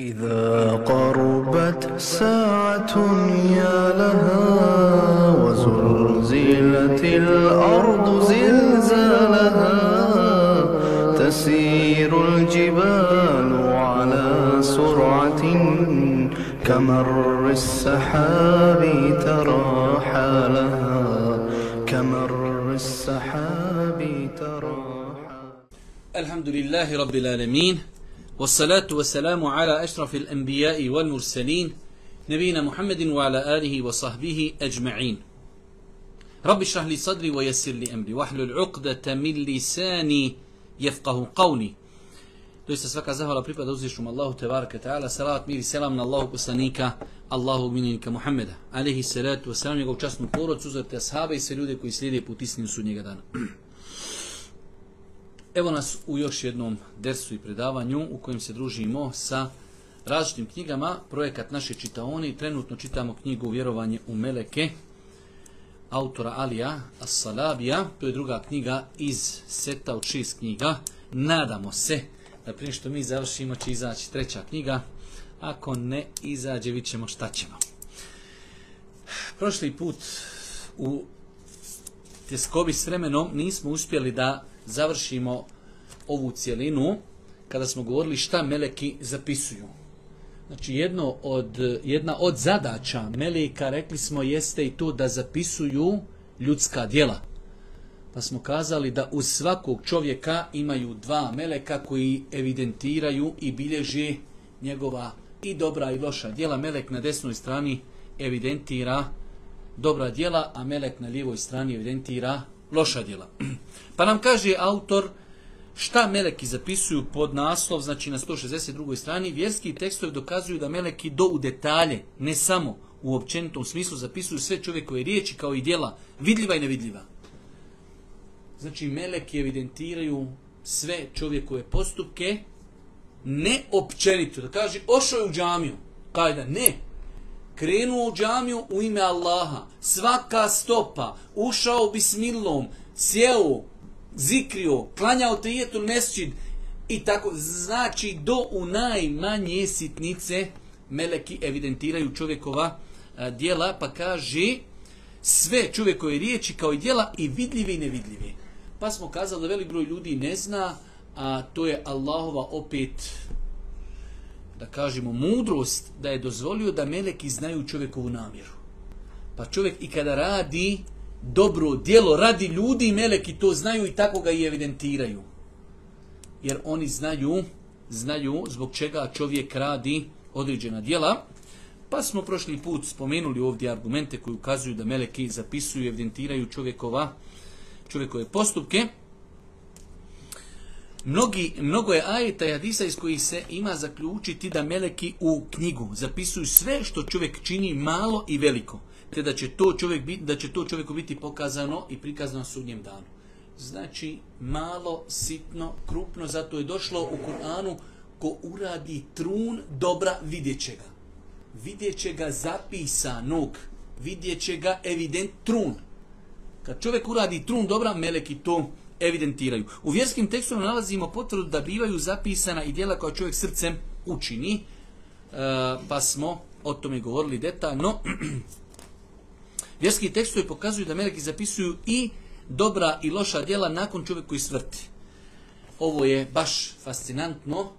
إذا قربت ساعة يا لها وزلزلت الأرض زلزالها تسير الجبال على سرعة كمر السحاب ترى حالها كمر السحاب ترى الحمد لله رب العالمين والصلاة والسلام على أشرف الأنبياء والمرسلين نبينا محمد وعلى آله وصحبه أجمعين رب اشرح لي صدري ويسر لي أمري واحلل عقدة من لساني يفقه قولي To jeste svaka zahvala pripada uzvišnjom Allahu tebareke ta'ala, salavat mir i selam na Allahu poslanika, Allahu minunika Muhammeda, alihi salatu wasalam, njegov častnu porodcu, uzvrte ashabe i sve ljude koji slijede put istinu sudnjega dana. Evo nas u još jednom dersu i predavanju u kojem se družimo sa različitim knjigama. Projekat naše čitaoni. Trenutno čitamo knjigu Vjerovanje u Meleke, autora Alija As-Salabija. To je druga knjiga iz seta od šest knjiga. Nadamo se da prije što mi završimo će izaći treća knjiga. Ako ne izađe, vidjet ćemo šta ćemo. Prošli put u tjeskobi s vremenom nismo uspjeli da završimo ovu cjelinu kada smo govorili šta meleki zapisuju. Znači jedno od, jedna od zadaća meleka rekli smo jeste i to da zapisuju ljudska djela. Pa smo kazali da u svakog čovjeka imaju dva meleka koji evidentiraju i bilježi njegova i dobra i loša djela. Melek na desnoj strani evidentira dobra djela, a melek na lijevoj strani evidentira loša djela. Pa nam kaže autor šta meleki zapisuju pod naslov, znači na 162. strani, vjerski tekstovi dokazuju da meleki do u detalje, ne samo u općenitom smislu, zapisuju sve čovjekove riječi kao i djela, vidljiva i nevidljiva. Znači meleki evidentiraju sve čovjekove postupke, ne općenito, da kaže ošao je u džamiju, da ne, krenuo u džamiju u ime Allaha, svaka stopa, ušao bismilom, sjeo, zikrio, klanjao te jetu i tako, znači do u najmanje sitnice meleki evidentiraju čovjekova a, e, djela pa kaže sve čovjekove riječi kao i dijela i vidljivi i nevidljivi Pa smo kazali da velik broj ljudi ne zna, a to je Allahova opet da kažemo mudrost da je dozvolio da meleki znaju čovjekovu namjeru. Pa čovjek i kada radi dobro djelo, radi ljudi i meleki to znaju i tako ga i evidentiraju. Jer oni znaju, znaju zbog čega čovjek radi određena djela. Pa smo prošli put spomenuli ovdje argumente koji ukazuju da meleki zapisuju i evidentiraju čovjekova, čovjekove postupke. Mnogi, mnogo je ajeta i hadisa iz kojih se ima zaključiti da meleki u knjigu zapisuju sve što čovjek čini malo i veliko, te da će to, čovjek biti, da će to čovjeku biti pokazano i prikazano sudnjem danu. Znači malo, sitno, krupno, zato je došlo u Kur'anu ko uradi trun dobra vidjet će ga. Vidjet će ga zapisanog, vidjet će ga evident trun. Kad čovjek uradi trun dobra, meleki to evidentiraju. U vjerskim tekstovima nalazimo potvrdu da bivaju zapisana i djela koja čovjek srcem učini, e, pa smo o tome govorili detaljno. Vjerski tekstovi pokazuju da meleki zapisuju i dobra i loša djela nakon čovjek koji svrti. Ovo je baš fascinantno.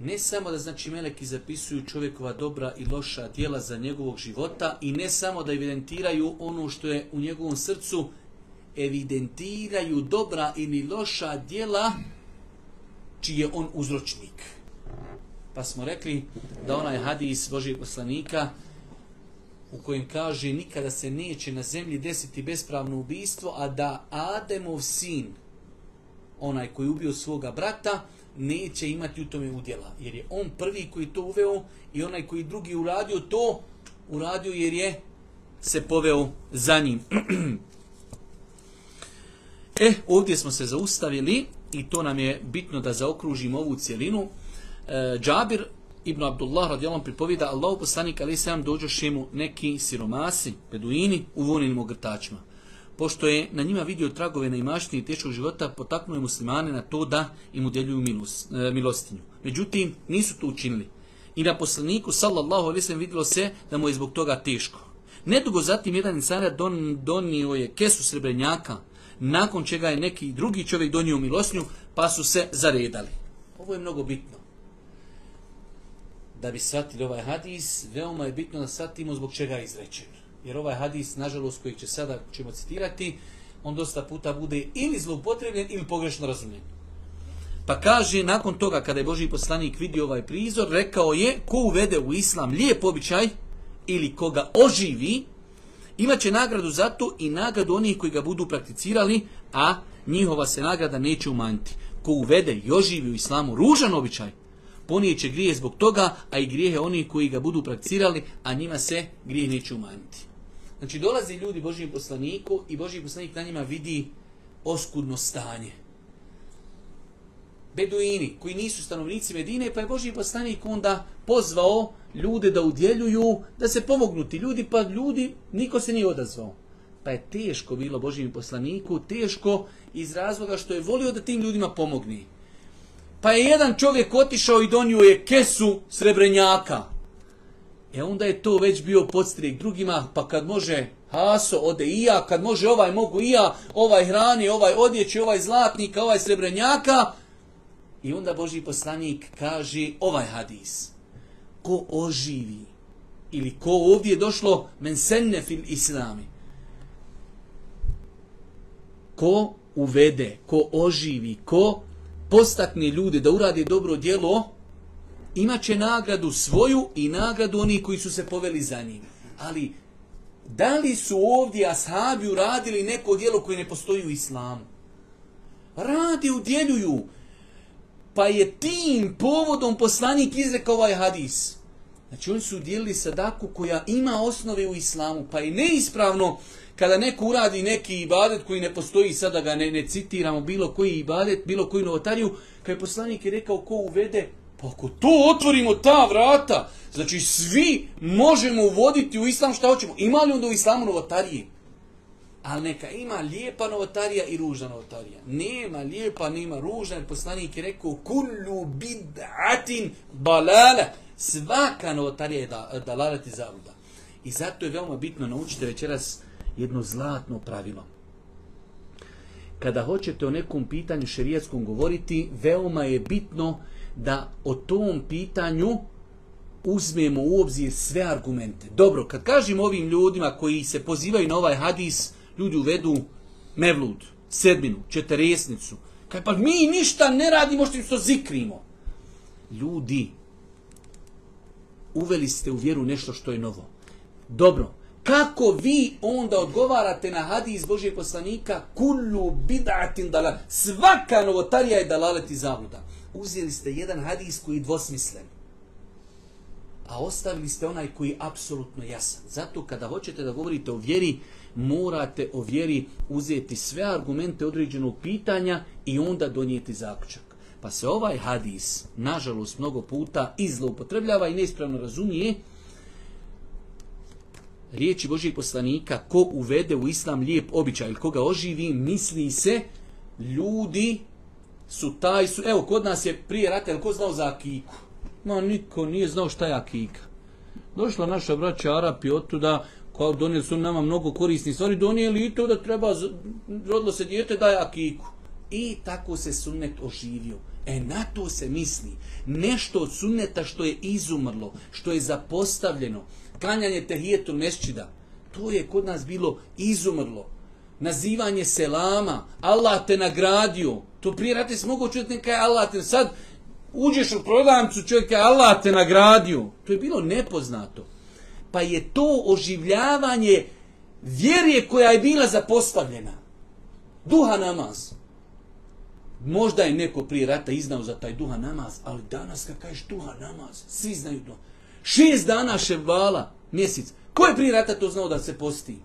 Ne samo da znači meleki zapisuju čovjekova dobra i loša djela za njegovog života i ne samo da evidentiraju ono što je u njegovom srcu, evidentiraju dobra ili loša djela čiji je on uzročnik. Pa smo rekli da onaj hadis Božijeg poslanika u kojem kaže nikada se neće na zemlji desiti bespravno ubijstvo, a da Ademov sin, onaj koji je ubio svoga brata, neće imati u tome udjela. Jer je on prvi koji to uveo i onaj koji drugi uradio to, uradio jer je se poveo za njim. E, ovdje smo se zaustavili i to nam je bitno da zaokružimo ovu cjelinu. E, Džabir ibn Abdullah radijalom pripovida Allahu poslanik ali sam dođoše mu neki siromasi, beduini u voninim ogrtačima. Pošto je na njima vidio tragove neimaštine i teškog života, potaknuo je muslimane na to da im udjeljuju milus, e, milostinju. Međutim, nisu to učinili. I na poslaniku, sallallahu alaihi sallam, vidjelo se da mu je zbog toga teško. Nedugo zatim jedan insana don, donio je kesu srebrenjaka, nakon čega je neki drugi čovjek donio milosnju, pa su se zaredali. Ovo je mnogo bitno. Da bi shvatili ovaj hadis, veoma je bitno da shvatimo zbog čega je izrečen. Jer ovaj hadis, nažalost, koji će sada ćemo citirati, on dosta puta bude ili zloupotrebljen ili pogrešno razumljen. Pa kaže, nakon toga kada je Boži poslanik vidio ovaj prizor, rekao je, ko uvede u islam lijep običaj ili koga oživi, će nagradu za to i nagradu onih koji ga budu prakticirali, a njihova se nagrada neće umanjiti. Ko uvede još živi u islamu ružan običaj, će grije zbog toga, a i grijehe onih koji ga budu prakticirali, a njima se grije neće umanjiti. Znači dolaze ljudi Božijem poslaniku i Božijim poslanik na njima vidi oskudno stanje beduini koji nisu stanovnici Medine, pa je Boži poslanik onda pozvao ljude da udjeljuju, da se pomognu ti ljudi, pa ljudi, niko se nije odazvao. Pa je teško bilo Božim poslaniku, teško iz razloga što je volio da tim ljudima pomogni. Pa je jedan čovjek otišao i donio je kesu srebrenjaka. E onda je to već bio podstrijek drugima, pa kad može Haso, ode i ja, kad može ovaj mogu i ja, ovaj hrani, ovaj odjeći, ovaj zlatnika, ovaj srebrenjaka, i onda Boži poslanik kaže ovaj hadis. Ko oživi ili ko ovdje došlo men senne fil islami. Ko uvede, ko oživi, ko postakne ljude da urade dobro djelo, imat će nagradu svoju i nagradu oni koji su se poveli za njim. Ali da li su ovdje ashabi uradili neko djelo koje ne postoji u islamu? Radi, udjeljuju, pa je tim povodom poslanik izrekao ovaj hadis. Znači oni su dijelili sadaku koja ima osnove u islamu, pa je neispravno kada neko uradi neki ibadet koji ne postoji, sada ga ne, citiramo, bilo koji ibadet, bilo koju novotariju, kada pa je poslanik je rekao ko uvede, pa ako to otvorimo ta vrata, znači svi možemo uvoditi u islam šta hoćemo. Ima li onda u islamu novotarije? Ali neka ima lijepa novotarija i ružna novotarija. Nema lijepa, nema ružna, jer poslanik je rekao kullu bid'atin balala. Svaka novotarija je da, ti zavuda. I zato je veoma bitno naučiti večeras jedno zlatno pravilo. Kada hoćete o nekom pitanju šerijatskom govoriti, veoma je bitno da o tom pitanju uzmemo u obzir sve argumente. Dobro, kad kažem ovim ljudima koji se pozivaju na ovaj hadis, ljudi uvedu mevlud, sedminu, četiresnicu. Kaj pa mi ništa ne radimo što se zikrimo. Ljudi, uveli ste u vjeru nešto što je novo. Dobro, kako vi onda odgovarate na hadis Božijeg poslanika kullu bid'atin dalal. Svaka novotarija je dalaleti i Uzeli ste jedan hadis koji je dvosmislen. A ostavili ste onaj koji je apsolutno jasan. Zato kada hoćete da govorite o vjeri, morate o vjeri uzeti sve argumente određenog pitanja i onda donijeti zaključak. Pa se ovaj hadis, nažalost, mnogo puta i i neispravno razumije riječi Božih poslanika ko uvede u islam lijep običaj ili koga oživi, misli se ljudi su taj su, evo kod nas je prije rata, ko znao za akiku? Ma niko nije znao šta je akika. Došla naša braća Arapi otuda, kao pa donijeli su nama mnogo korisni stvari, donijeli i to da treba, rodilo se dijete, daj akiku. I tako se sunnet oživio. E na to se misli. Nešto od sunneta što je izumrlo, što je zapostavljeno, klanjanje Tehijetu mešćida, to je kod nas bilo izumrlo. Nazivanje selama, Allah te nagradio. To prije rati si mogu čuti neka je Allah te, sad uđeš u prodavnicu čovjeka, Allah te nagradio. To je bilo nepoznato. Pa je to oživljavanje vjerije koja je bila zapostavljena. Duha namaz. Možda je neko prije rata iznao za taj duha namaz, ali danas kad kažeš duha namaz, svi znaju to. Šest dana ševala, mjesec. Ko je prije rata to znao da se posti?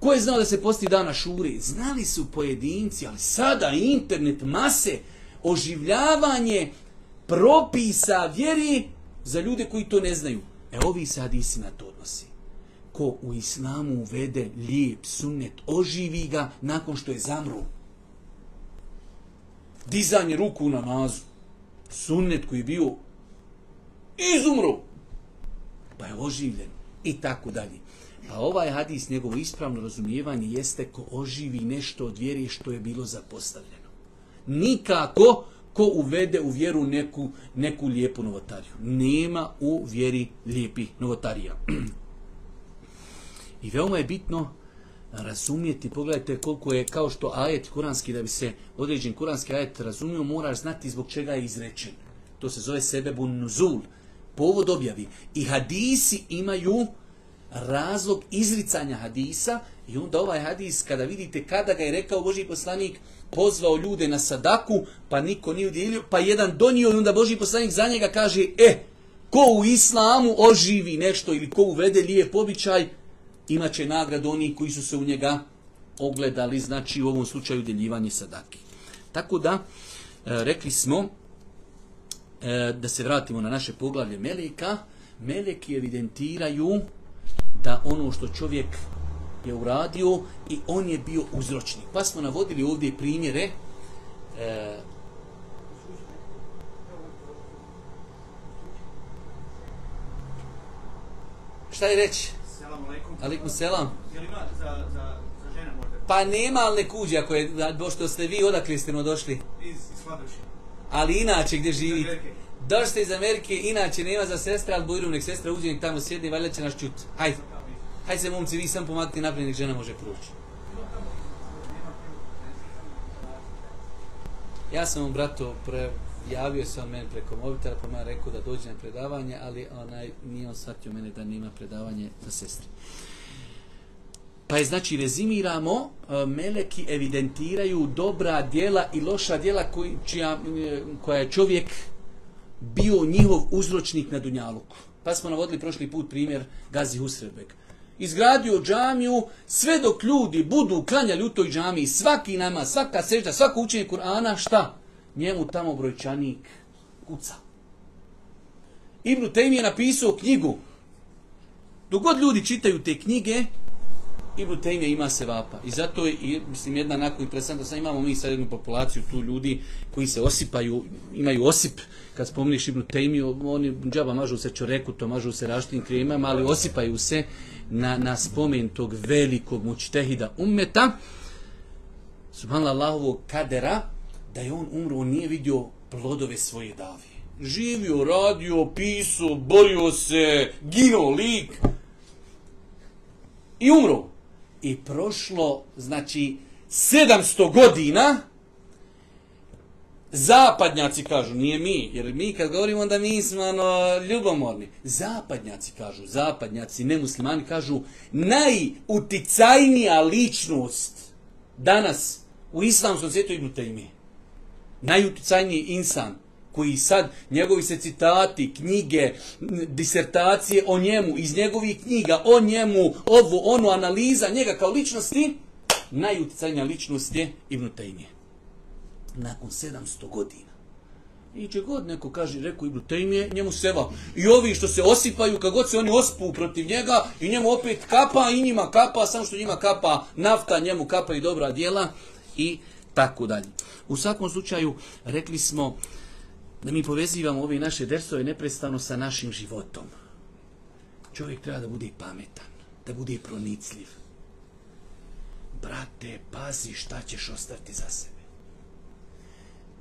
Ko je znao da se posti dana šure Znali su pojedinci, ali sada internet, mase, oživljavanje propisa vjeri za ljude koji to ne znaju, e ovi se hadisi na to odnosi. Ko u islamu uvede lijep sunnet, oživi ga nakon što je zamru. Dizanje ruku na namazu. Sunnet koji je bio izumro. Pa je oživljen. I tako dalje. Pa ovaj hadis, njegovo ispravno razumijevanje jeste ko oživi nešto od vjeri što je bilo zapostavljeno. Nikako ko uvede u vjeru neku, neku lijepu novotariju. Nema u vjeri lijepi novotarija. I veoma je bitno razumjeti, pogledajte koliko je kao što ajet kuranski, da bi se određen kuranski ajet razumio, moraš znati zbog čega je izrečen. To se zove sebebun nuzul, povod objavi. I hadisi imaju razlog izricanja hadisa i onda ovaj hadis kada vidite kada ga je rekao Boži poslanik, pozvao ljude na sadaku, pa niko nije udjelio, pa jedan donio i onda Boži poslanik za njega kaže, e, ko u islamu oživi nešto ili ko uvede lijep običaj, imat će nagradu oni koji su se u njega ogledali, znači u ovom slučaju udjeljivanje sadaki. Tako da, e, rekli smo, e, da se vratimo na naše poglavlje Meleka, Meleki evidentiraju da ono što čovjek je uradio i on je bio uzročnik. Pa smo navodili ovdje primjere e, Šta je reći? Selam aleikum. selam. Jel ima za, žene Pa nema, ali ne kuđi ako je, pošto ste vi, odakle ste došli? Iz, Ali inače, gdje živite? Došli ste iz Amerike, inače nema za sestra, ali bojru nek sestra uđe, nek tamo sjedne, valjda će nas čuti. Hajde. Hajde se momci, vi sam pomadite naprijed, žena može proći. Ja sam mu brato prejavio se on meni preko mobitela, pa me rekao da dođe na predavanje, ali onaj nije on shvatio mene da nema predavanje za sestri. Pa je znači rezimiramo, e, meleki evidentiraju dobra djela i loša djela čija, e, koja je čovjek bio njihov uzročnik na Dunjaluku. Pa smo navodili prošli put primjer Gazi Husrebek izgradio džamiju, sve dok ljudi budu klanjali u toj džamiji, svaki nama, svaka sežda, svako učenje Kur'ana, šta? Njemu tamo brojčanik kuca. Ibn Tejmi je napisao knjigu. Dogod ljudi čitaju te knjige, Ibn ima se vapa. I zato je, mislim, jedna nakon interesanta, sad imamo mi sad jednu populaciju tu ljudi koji se osipaju, imaju osip, kad spomniš Ibn Tejmiju, oni džaba mažu se to mažu se raštim kremama, ali osipaju se na, na spomen tog velikog mučtehida ummeta, subhanallahovog kadera, da je on umro, on nije vidio plodove svoje davi. Živio, radio, pisao, borio se, gino lik, i umro i prošlo, znači, 700 godina, zapadnjaci kažu, nije mi, jer mi kad govorimo onda mi smo ono, ljubomorni. Zapadnjaci kažu, zapadnjaci, nemuslimani kažu, najuticajnija ličnost danas u islamskom svijetu Ibn Taymi. Najuticajniji insan koji sad, njegovi se citati, knjige, disertacije o njemu, iz njegovih knjiga, o njemu, ovo, ono, analiza njega kao ličnosti, najuticajnija ličnost je Ibn Tejmije. Nakon 700 godina. I god neko kaže, reku Ibn Tejmije, njemu seba. I ovi što se osipaju, kako god se oni ospu protiv njega, i njemu opet kapa, i njima kapa, samo što njima kapa nafta, njemu kapa i dobra djela, i tako dalje. U svakom slučaju, rekli smo, da mi povezivamo ove naše dersove neprestano sa našim životom. Čovjek treba da bude pametan, da bude pronicljiv. Brate, pazi šta ćeš ostaviti za sebe.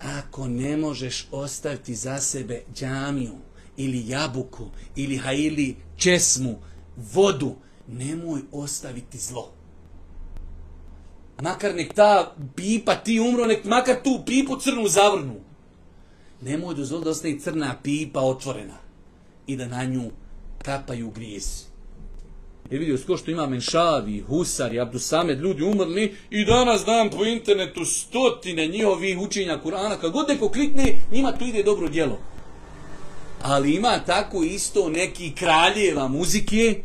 Ako ne možeš ostaviti za sebe džamiju, ili jabuku, ili hajili česmu, vodu, nemoj ostaviti zlo. Makar nek ta pipa ti umro, nek makar tu pipu crnu zavrnu. Nemoj dozvoliti da ostane crna pipa otvorena i da na nju kapaju grijesi. Jer vidio sko što ima Menšavi, Husari, Abdusamed, ljudi umrli i danas dan po internetu stotine njihovih učenja Kur'ana. Kad god neko klikne, njima tu ide dobro djelo. Ali ima tako isto neki kraljeva muzike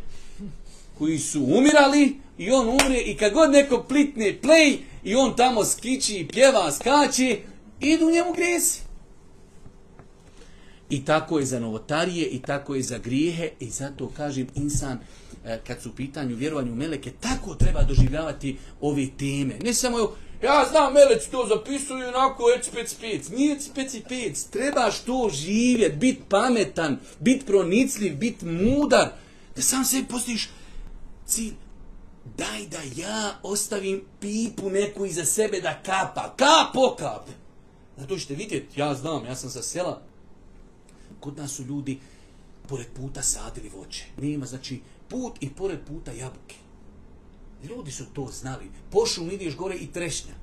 koji su umirali i on umre i kad god neko plitne play i on tamo skiči, pjeva, skače, idu njemu grijesi. I tako je za novotarije, i tako je za grijehe, i zato kažem insan, e, kad su u pitanju vjerovanju meleke, tako treba doživljavati ove teme. Ne samo, ja znam, meleci to zapisuju, onako, ec, pec. Nije ec, Trebaš to živjet, bit pametan, bit pronicljiv, bit mudar. Da sam sebi postiš cilj. Daj da ja ostavim pipu neku iza sebe da kapa. Kap po kap. Zato ćete vidjeti, ja znam, ja sam sa sela. Kod nas su ljudi pored puta sadili voće. Nema, znači, put i pored puta jabuke. Ljudi su to znali. Pošum vidiš gore i trešnja.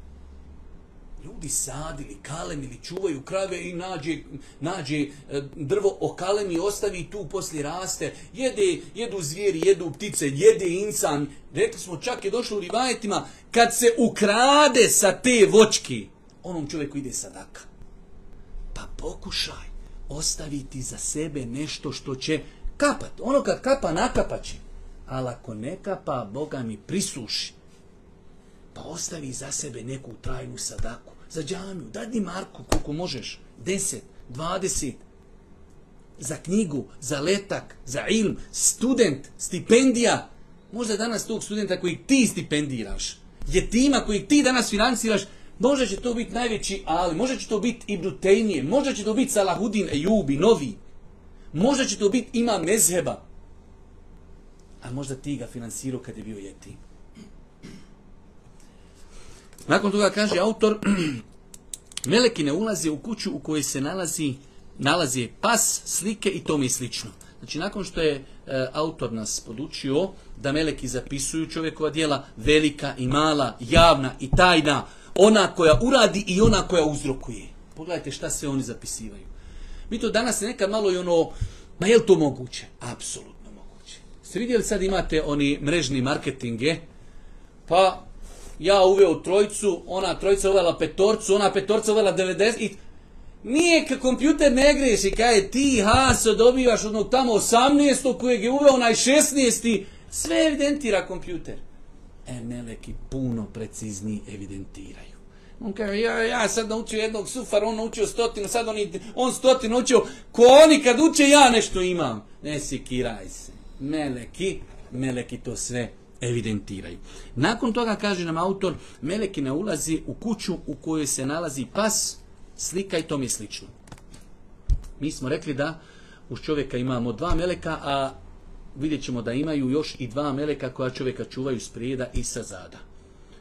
Ljudi sadili, kalemili, čuvaju krave i nađe, nađe e, drvo o kalemi, ostavi tu poslije raste. Jede, jedu zvijeri, jedu ptice, jede insan. Rekli smo čak je došlo u rivajetima kad se ukrade sa te vočki. Onom čovjeku ide sadaka. Pa pokušaj ostaviti za sebe nešto što će kapat. Ono kad kapa nakapaće. Ali ako ne kapa, Boga mi prisuši. Pa ostavi za sebe neku trajnu sadaku. Za džamiju, dadi Marku koliko možeš. 10, 20. Za knjigu, za letak, za ilm, student, stipendija. Možda danas tog studenta kojeg ti stipendiraš. tima kojeg ti danas financiraš, Možda će to biti najveći ali, možda će to biti i Tejmije, možda će to biti Salahudin Ejubi, novi. Možda će to biti ima mezheba. A možda ti ga finansirao kad je bio jeti. Nakon toga kaže autor, meleki ne ulaze u kuću u kojoj se nalazi, nalazi pas, slike i to i slično. Znači, nakon što je e, autor nas podučio da meleki zapisuju čovjekova dijela velika i mala, javna i tajna, ona koja uradi i ona koja uzrokuje. Pogledajte šta se oni zapisivaju. Mi to danas nekad malo i ono, ma je li to moguće? Apsolutno moguće. Ste vidjeli sad imate oni mrežni marketinge, pa ja uveo trojicu, ona trojica uvela petorcu, ona petorca uvela 90 i nije ka kompjuter ne greši. kaj je ti Haso dobivaš onog tamo 18. kojeg je uveo onaj 16. Sve evidentira kompjuter e meleki puno precizniji evidentiraju. On kaže, ja, sad naučio jednog sufara, on naučio stotinu, sad on, on stotinu naučio, ko oni kad uče ja nešto imam. Ne sikiraj se. Meleki, meleki to sve evidentiraju. Nakon toga kaže nam autor, meleki ne ulazi u kuću u kojoj se nalazi pas, slika i to slično. Mi smo rekli da u čovjeka imamo dva meleka, a vidjet ćemo da imaju još i dva meleka koja čovjeka čuvaju s prijeda i sa zada.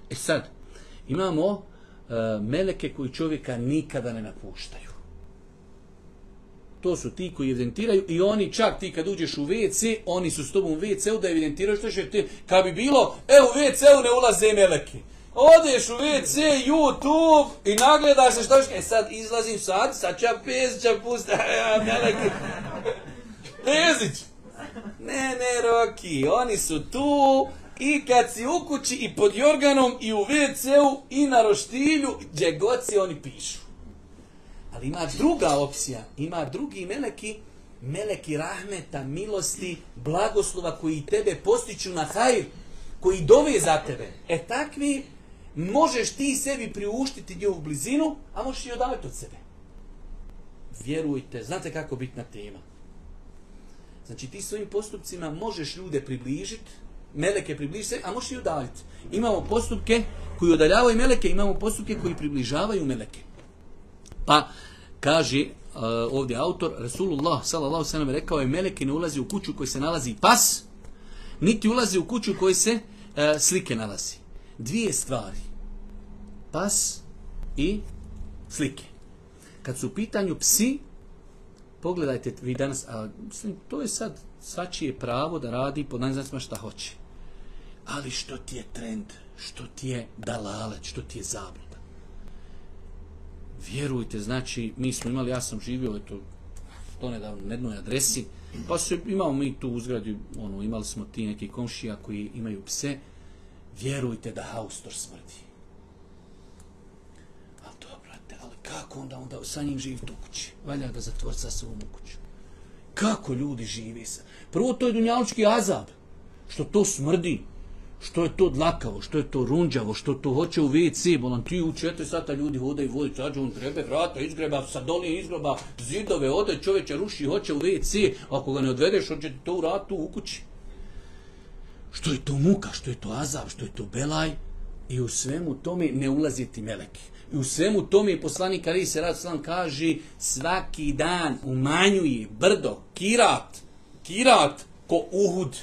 E sad, imamo e, meleke koji čovjeka nikada ne napuštaju. To su ti koji evidentiraju i oni čak ti kad uđeš u WC, oni su s tobom u WC-u da evidentiraju što će ti. Kad bi bilo, e u WC-u ne ulaze meleki. Odeš u WC, YouTube i nagledaš se što će. E sad izlazim sad, sad ću ja pezića pustiti. Pezić. Ne, ne, Roki, oni su tu i kad si u kući i pod jorganom i u WC-u i na roštilju, gdje god si oni pišu. Ali ima druga opcija, ima drugi meleki, meleki rahmeta, milosti, blagoslova koji tebe postiću na hajr, koji dove za tebe. E takvi možeš ti sebi priuštiti njegovu blizinu, a možeš i odavati od sebe. Vjerujte, znate kako bitna tema. Znači ti svojim postupcima možeš ljude približiti, meleke približiti, a možeš i udaljiti. Imamo postupke koji udaljavaju meleke, imamo postupke koji približavaju meleke. Pa kaže uh, ovdje autor, Rasulullah s.a.v. rekao je meleke ne ulazi u kuću koji se nalazi pas, niti ulazi u kuću koji se uh, slike nalazi. Dvije stvari. Pas i slike. Kad su u pitanju psi, pogledajte vi danas, a, mislim, to je sad svačije pravo da radi po najznacima šta hoće. Ali što ti je trend, što ti je dalalet, što ti je zabluda. Vjerujte, znači, mi smo imali, ja sam živio, eto, to nedavno, na jednoj adresi, pa su, imamo mi tu zgradi, ono, imali smo ti neki komšija koji imaju pse, vjerujte da haustor smrdi. Kako onda onda sa njim živi tu kući? Valja ga zatvoriti sa svom u kuću. Kako ljudi živi sa? Prvo to je dunjalučki azab. Što to smrdi. Što je to dlakavo, što je to runđavo, što to hoće u WC, bolan ti u četiri sata ljudi vode i vodi će on trebe vrata, izgreba, sa dolije izgroba, zidove, ode čovječe, ruši, hoće u WC, ako ga ne odvedeš, hoće ti to u ratu u kući. Što je to muka, što je to azab, što je to belaj i u svemu tome ne ulaziti meleki. I u svemu tome je poslanik Ali se rad slan kaže svaki dan umanjuje brdo, kirat, kirat ko uhud.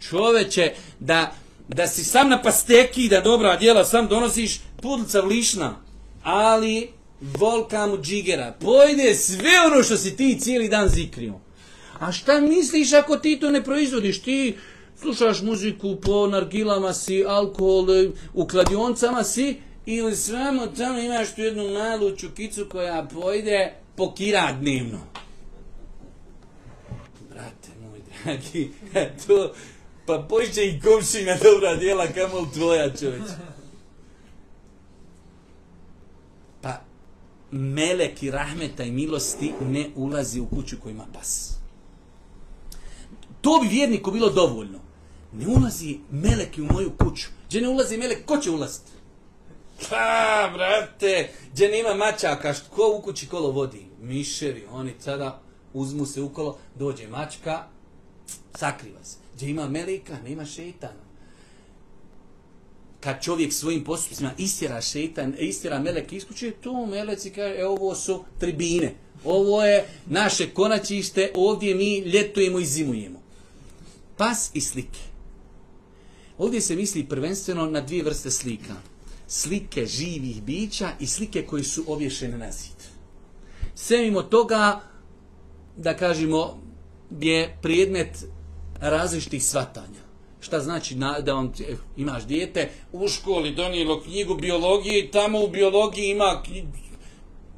Čoveče, da, da si sam na pasteki, da dobra djela sam donosiš, pudlica vlišna, ali volka mu džigera. Pojde sve ono što si ti cijeli dan zikrio. A šta misliš ako ti to ne proizvodiš? Ti slušaš muziku po nargilama si, alkohol u kladioncama si, ili samo tamo imaš tu jednu malu čukicu koja pojde pokira dnevno. Brate moj dragi, to, pa pojde i komšina dobra djela kamo tvoja čovječ. Pa melek i rahmeta i milosti ne ulazi u kuću koja ima pas. To bi vjerniku bilo dovoljno. Ne ulazi melek u moju kuću. Gdje ne ulazi melek, ko će ulaziti? Pa, brate, gdje nema mačaka, ko u kući kolo vodi? Miševi, oni sada uzmu se kolo, dođe mačka, sakriva se. Gdje ima melika, nema šeitana. Kad čovjek svojim postupcima istjera šeitan, istjera melek iskuće, tu meleci kaže, e, ovo su tribine. Ovo je naše konačište, ovdje mi ljetujemo i zimujemo. Pas i slike. Ovdje se misli prvenstveno na dvije vrste slika slike živih bića i slike koje su obješene na zid. Sve mimo toga, da kažemo, je predmet različitih svatanja. Šta znači da vam eh, imaš dijete, u školi donijelo knjigu biologije i tamo u biologiji ima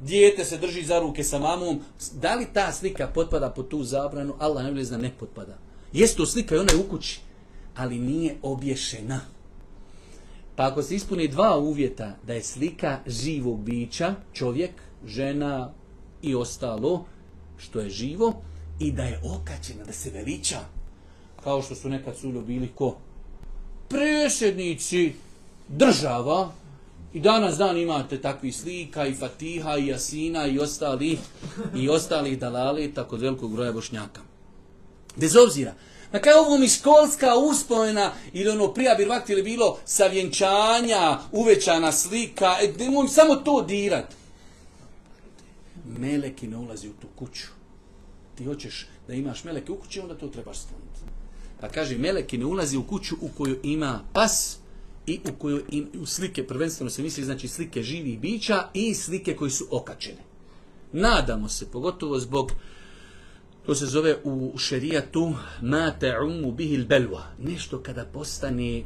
dijete se drži za ruke sa mamom. Da li ta slika potpada po tu zabranu? Allah ne zna, ne potpada. jeste to slika i ona je u kući, ali nije obješena. Pa ako se ispuni dva uvjeta da je slika živog bića, čovjek, žena i ostalo što je živo, i da je okačena, da se veliča, kao što su nekad su bili ko? Presjednici država, i danas dan imate takvi slika i Fatiha i Jasina i ostalih i ostalih dalali tako velikog broja bošnjaka. Bez obzira, na kraju ovo mi školska uspomena ili ono prija vakti ili bilo savjenčanja, uvećana slika, e, nemoj samo to dirat. Meleki ne ulazi u tu kuću. Ti hoćeš da imaš meleke u kući, onda to trebaš skloniti. Pa kaže, meleki ne ulazi u kuću u koju ima pas, i u koju ima u slike, prvenstveno se misli znači slike živih bića i slike koji su okačene. Nadamo se, pogotovo zbog to se zove u šerijatu ma ta'umu bihil belwa. Nešto kada postane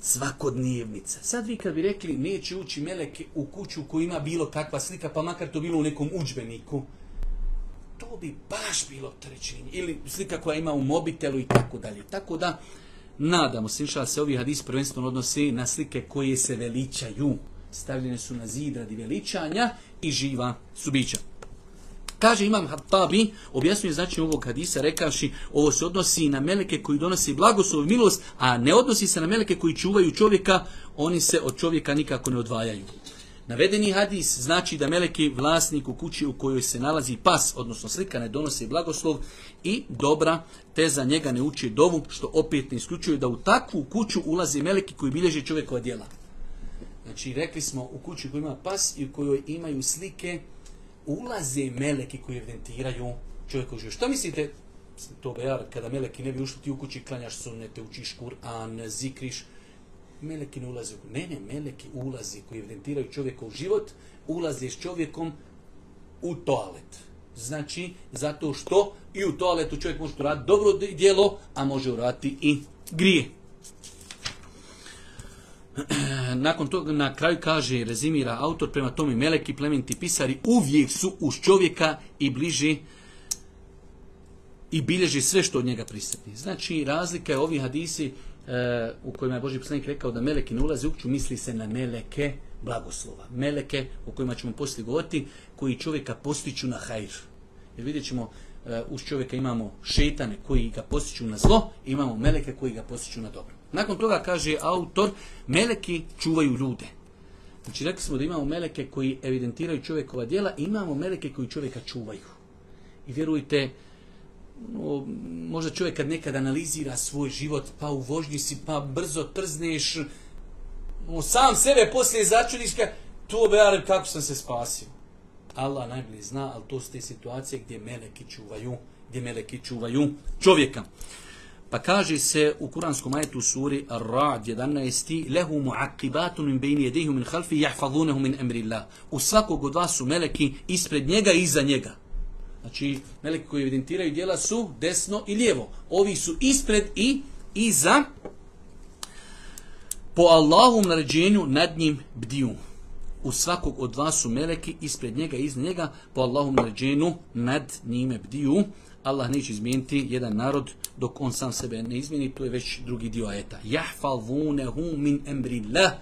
svakodnevnica. Sad vi kad bi rekli neće ući melek u kuću koji ima bilo kakva slika, pa makar to bilo u nekom uđbeniku. to bi baš bilo trećenje. Ili slika koja ima u mobitelu i tako dalje. Tako da, nadamo se, inša se ovi hadis prvenstveno odnose na slike koje se veličaju. Stavljene su na zid radi veličanja i živa subića. Kaže Imam Hattabi, objasnuje znači ovog hadisa rekavši, ovo se odnosi na meleke koji donosi blagoslov i milost, a ne odnosi se na meleke koji čuvaju čovjeka, oni se od čovjeka nikako ne odvajaju. Navedeni hadis znači da meleki vlasnik u kući u kojoj se nalazi pas, odnosno slika, ne donose blagoslov i dobra, te za njega ne uči dovu, što opet ne isključuje da u takvu kuću ulazi meleki koji bilježe čovjekova djela. Znači, rekli smo u kući koja ima pas i u kojoj imaju slike ulaze meleki koji evidentiraju čovjeku život. Što mislite, to ja, kada meleki ne bi ušli ti u kući, klanjaš te učiš Kur'an, zikriš, meleki ne ulaze. Ne, ne, meleki ulazi koji evidentiraju čovjekov život, ulaze s čovjekom u toalet. Znači, zato što i u toaletu čovjek može uraditi dobro djelo, a može uraditi i grije. Nakon toga na kraju kaže, rezimira autor, prema tome meleki, plementi, pisari uvijek su uz čovjeka i bliži i bilježi sve što od njega prisjetni. Znači razlika je ovih hadisi e, u kojima je Boži poslanik rekao da meleki ne ulaze u kuću, misli se na meleke blagoslova. Meleke o kojima ćemo poslije govoriti, koji čovjeka postiču na hajr. Jer vidjet ćemo, e, uz čovjeka imamo šetane koji ga postiću na zlo, imamo meleke koji ga postiću na dobro. Nakon toga kaže autor, meleki čuvaju ljude. Znači rekli smo da imamo meleke koji evidentiraju čovjekova djela i imamo meleke koji čovjeka čuvaju. I vjerujte, no, možda čovjek kad nekad analizira svoj život, pa u vožnji si, pa brzo trzneš, no, sam sebe poslije začudiš, tu be kako sam se spasio. Allah najbolji zna, ali to su te situacije gdje meleki čuvaju, gdje meleki čuvaju čovjeka. Pa kaže se u kuranskom ajetu suri rad 11. Lehu mu'aqibatun min bejni min halfi min emrillah. U svakog od vas su meleki ispred njega i iza njega. Znači, meleki koji evidentiraju dijela su desno i lijevo. Ovi su ispred i iza. Po Allahom naređenju nad njim bdiju. U svakog od vas su meleki ispred njega i iza njega. Po Allahom naređenju nad njime bdiju. Allah neće izmijeniti jedan narod dok on sam sebe ne izmijeni, to je već drugi dio ajeta. Jahfalvunehu min emrillah.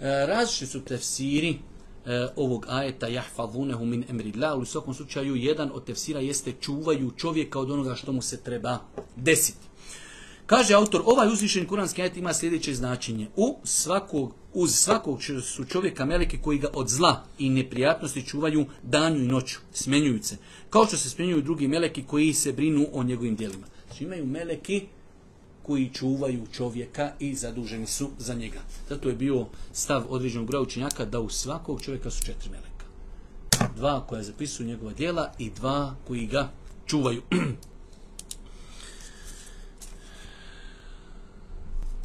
E, su tefsiri e, ovog ajeta jahfalvunehu min emrillah, ali u svakom slučaju jedan od tefsira jeste čuvaju čovjeka od onoga što mu se treba desiti. Kaže autor, ovaj uzvišen kuranski ajet ima sljedeće značenje. U svakog, uz svakog su čovjeka meleke koji ga od zla i neprijatnosti čuvaju danju i noću, smenjuju se. Kao što se smenjuju drugi meleki koji se brinu o njegovim dijelima. Znači imaju meleki koji čuvaju čovjeka i zaduženi su za njega. Zato je bio stav određenog broja učenjaka da u svakog čovjeka su četiri meleka. Dva koja zapisuju njegova djela i dva koji ga čuvaju.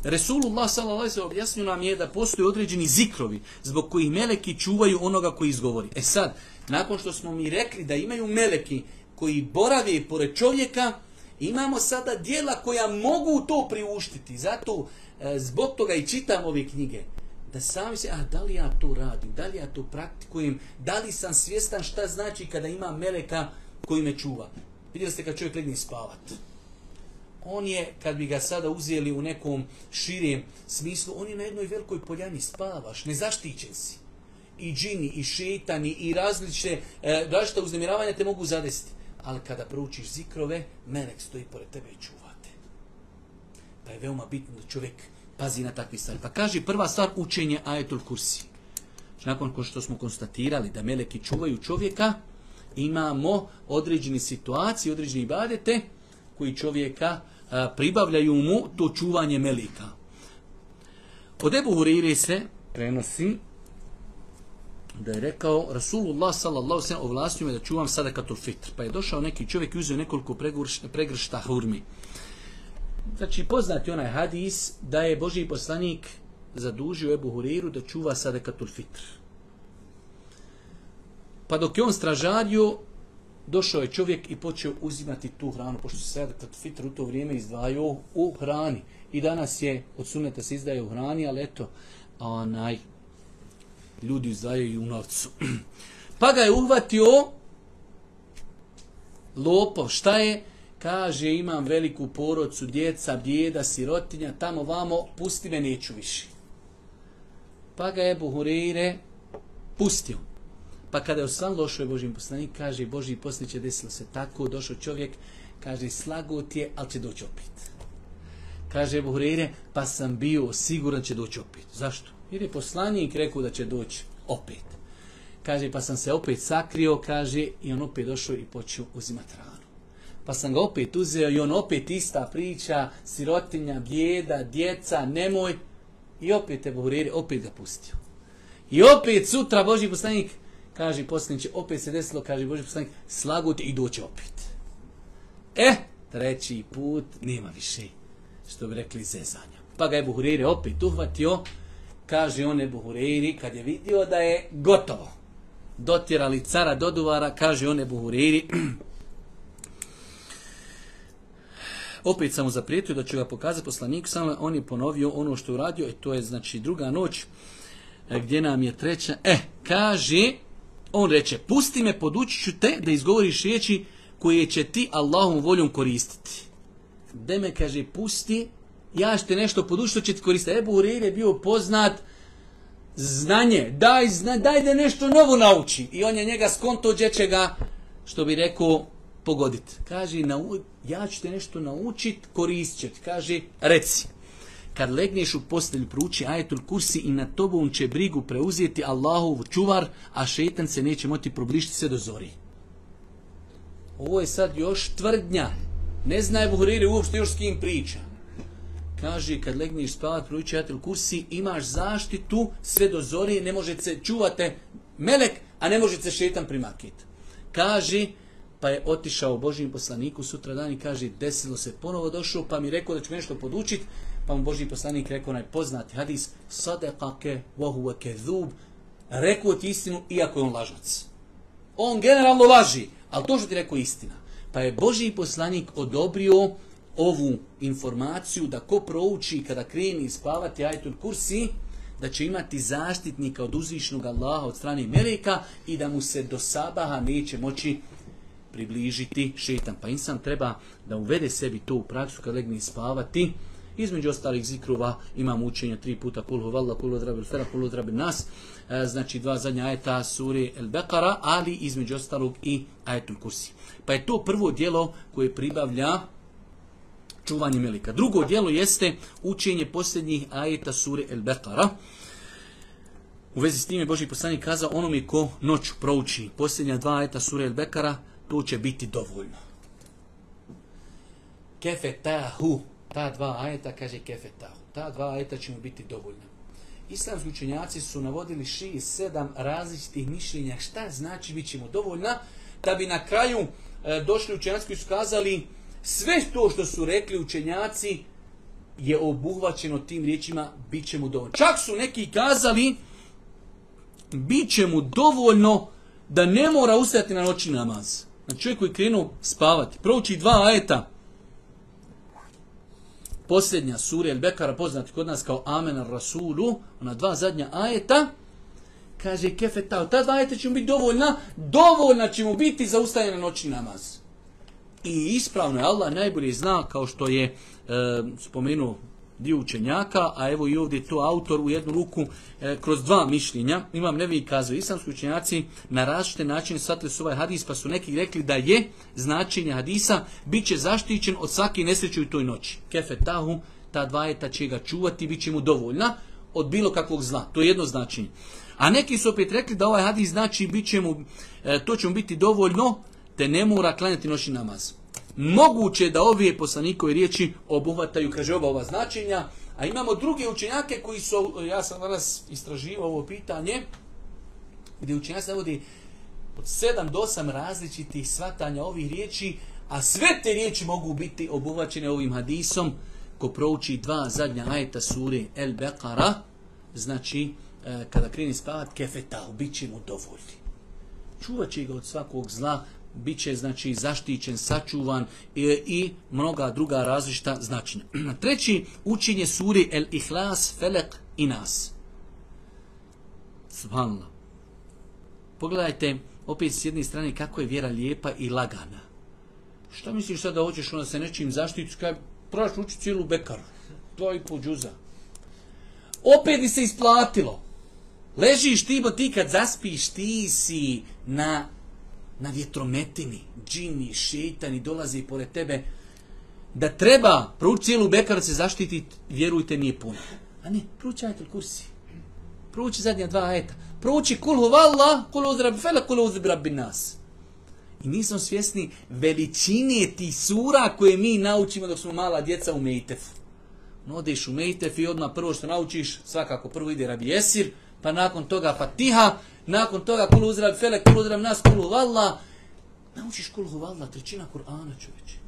Resulullah s.a.v. objasnio nam je da postoje određeni zikrovi zbog kojih meleki čuvaju onoga koji izgovori. E sad, nakon što smo mi rekli da imaju meleki koji borave pored čovjeka, imamo sada dijela koja mogu to priuštiti. Zato e, zbog toga i čitam ove knjige. Da sami se, a da li ja to radim, da li ja to praktikujem, da li sam svjestan šta znači kada ima meleka koji me čuva. Vidjeli ste kad čovjek legne spavat on je, kad bi ga sada uzeli u nekom širijem smislu, on je na jednoj velikoj poljani spavaš, nezaštićen si. I džini, i šetani, i različite, e, različite uznemiravanja te mogu zadesiti. Ali kada proučiš zikrove, melek stoji pored tebe i čuvate. Pa je veoma bitno da čovjek pazi na takvi stvari. Pa kaže prva stvar učenje ajetul kursi. Znači, nakon ko što smo konstatirali da meleki čuvaju čovjeka, imamo određene situacije, određene ibadete koji čovjeka pribavljaju mu to čuvanje melika. Od Ebu Hurire se prenosi da je rekao Rasulullah sallallahu sallam ovlastio me da čuvam katul fitr. Pa je došao neki čovjek i uzeo nekoliko pregršta hurmi. Znači poznati onaj hadis da je Boži poslanik zadužio Ebu Huriru da čuva katul fitr. Pa dok je on stražario, došao je čovjek i počeo uzimati tu hranu, pošto se sada kad u to vrijeme izdvajao u hrani. I danas je od suneta se izdaje u hrani, ali eto, onaj, ljudi izdvajaju i u novcu. Pa ga je uhvatio lopo, Šta je? Kaže, imam veliku porodcu, djeca, bjeda, sirotinja, tamo vamo, pusti me, neću više. Pa ga je Buhurire pustio. Pa kada je došao, lošo ovaj Božim poslanik, kaže Boži poslije će desilo se tako, došao čovjek, kaže ti je, ali će doći opet. Kaže Ebu pa sam bio siguran će doći opet. Zašto? Jer je poslanik rekao da će doći opet. Kaže, pa sam se opet sakrio, kaže, i on opet došao i počeo uzimati ranu. Pa sam ga opet uzeo i on opet ista priča, sirotinja, bijeda, djeca, nemoj. I opet Ebu opet ga pustio. I opet sutra Boži poslanik, kaže će opet se desilo, kaže Boži poslanik, slago i doće opet. E, treći put, nema više, što bi rekli zezanja. Pa ga je Buhuriri opet uhvatio, kaže on je kad je vidio da je gotovo, dotjerali cara do duvara, kaže on je opet sam mu zaprijetio da ću ga pokazati poslaniku, samo on je ponovio ono što je uradio, i e, to je znači druga noć, e, gdje nam je treća, e, kaži on reče, pusti me, podući ću te da izgovoriš riječi koje će ti Allahom voljom koristiti. Gde me kaže, pusti, ja ću te nešto podući što će ti koristiti. Ebu Ureir je bio poznat znanje, daj, zna, daj da nešto novo nauči. I on je njega skonto će ga, što bi rekao, pogoditi. Kaže, ja ću te nešto naučit, koristit Kaže, reci. Kad legneš u postelju pruči ajetul kursi i na tobom će brigu preuzeti Allahov čuvar, a šetan se neće moći probližiti se do zori. Ovo je sad još tvrdnja. Ne zna je Buhriri uopšte još s kim priča. Kaže, kad legneš spavat, prouči atel kursi, imaš zaštitu, sve do zori, ne može se čuvate melek, a ne može se šetan primakiti. Kaže, pa je otišao Božim poslaniku sutra dan i kaže desilo se ponovo došao pa mi rekao da ću nešto podučit pa mu Boži poslanik rekao onaj poznati hadis, sadekake ke kezub, rekao ti istinu iako je on lažac. On generalno laži, ali to što ti rekao istina. Pa je Boži poslanik odobrio ovu informaciju da ko prouči kada kreni spavati ajtul kursi, da će imati zaštitnika od uzvišnog Allaha od strane Amerika i da mu se do sabaha neće moći približiti šetan. Pa insan treba da uvede sebi to u praksu kad legne spavati, između ostalih zikrova imamo učenje tri puta kulhu valla, kulhu fera, nas. E, znači dva zadnja ajeta suri El Bekara, ali između ostalog i ajetul kursi. Pa je to prvo dijelo koje pribavlja čuvanje melika. Drugo dijelo jeste učenje posljednjih ajeta sure El Bekara. U vezi s tim je Boži poslanik kazao je ko noć prouči posljednja dva ajeta sure El Bekara, to će biti dovoljno. Kefetahu ta dva ajeta, kaže kefetahu, ta dva ajeta će mu biti dovoljna. Islamski učenjaci su navodili i sedam različitih mišljenja šta znači bit mu dovoljna, da bi na kraju e, došli učenjaci koji su kazali sve to što su rekli učenjaci je obuhvaćeno tim riječima bit mu dovoljno. Čak su neki kazali bit će mu dovoljno da ne mora ustajati na noćni namaz. na čovjek koji je krenuo spavati, prouči dva ajeta, posljednja sura El Bekara poznati kod nas kao Amen Rasulu, ona dva zadnja ajeta, kaže Kefetao, ta dva ajeta će mu biti dovoljna, dovoljna će mu biti za na noćni namaz. I ispravno je Allah najbolje zna, kao što je e, spomenuo dio učenjaka, a evo i ovdje to autor u jednu ruku e, kroz dva mišljenja. Imam nevi kazu, islamski učenjaci na različite načine shvatili su ovaj hadis, pa su neki rekli da je značenje hadisa bit će zaštićen od svake nesreće u toj noći. Kefetahu, ta dvajeta će ga čuvati, bit će mu dovoljna od bilo kakvog zla. To je jedno značenje. A neki su opet rekli da ovaj hadis znači bit će mu, e, to će mu biti dovoljno, te ne mora klanjati noćni namaz moguće da ove poslanikove riječi obuhvataju, kaže ova ova značenja, a imamo druge učenjake koji su, ja sam danas istraživao ovo pitanje, gdje učenjaci navodi od 7 do 8 različitih svatanja ovih riječi, a sve te riječi mogu biti obuhvaćene ovim hadisom, ko prouči dva zadnja ajeta sure El Beqara, znači e, kada kreni spavat, kefetao, bit će mu dovoljni. Čuvat će ga od svakog zla, bit će znači, zaštićen, sačuvan e, i mnoga druga različita značenja. Treći učinje suri El Ihlas, Felek i Nas. Svalno. Pogledajte opet s jedne strane kako je vjera lijepa i lagana. Šta misliš sada da hoćeš onda se nečim zaštitiš kaj praš ući cijelu bekaru. to i po džuza. Opet mi se isplatilo. Ležiš ti, bo ti kad zaspiš, ti si na na vjetrometini, džini, šeitani dolaze i pored tebe, da treba proući cijelu bekar da se zaštiti, vjerujte, nije puno. A ne, proući kursi. Proući zadnja dva ajeta. Proući kul huvalla, kul uzrab fela, kul nas. I nismo svjesni veličine ti sura koje mi naučimo dok smo mala djeca u Mejtefu. odeš u Mejtef i odmah prvo što naučiš, svakako prvo ide Rabi jesir, pa nakon toga Fatiha, nakon toga kulu uzrab felek, kulu uzrab nas, kulu valla. Naučiš kulu valla, trećina Kur'ana čovječe.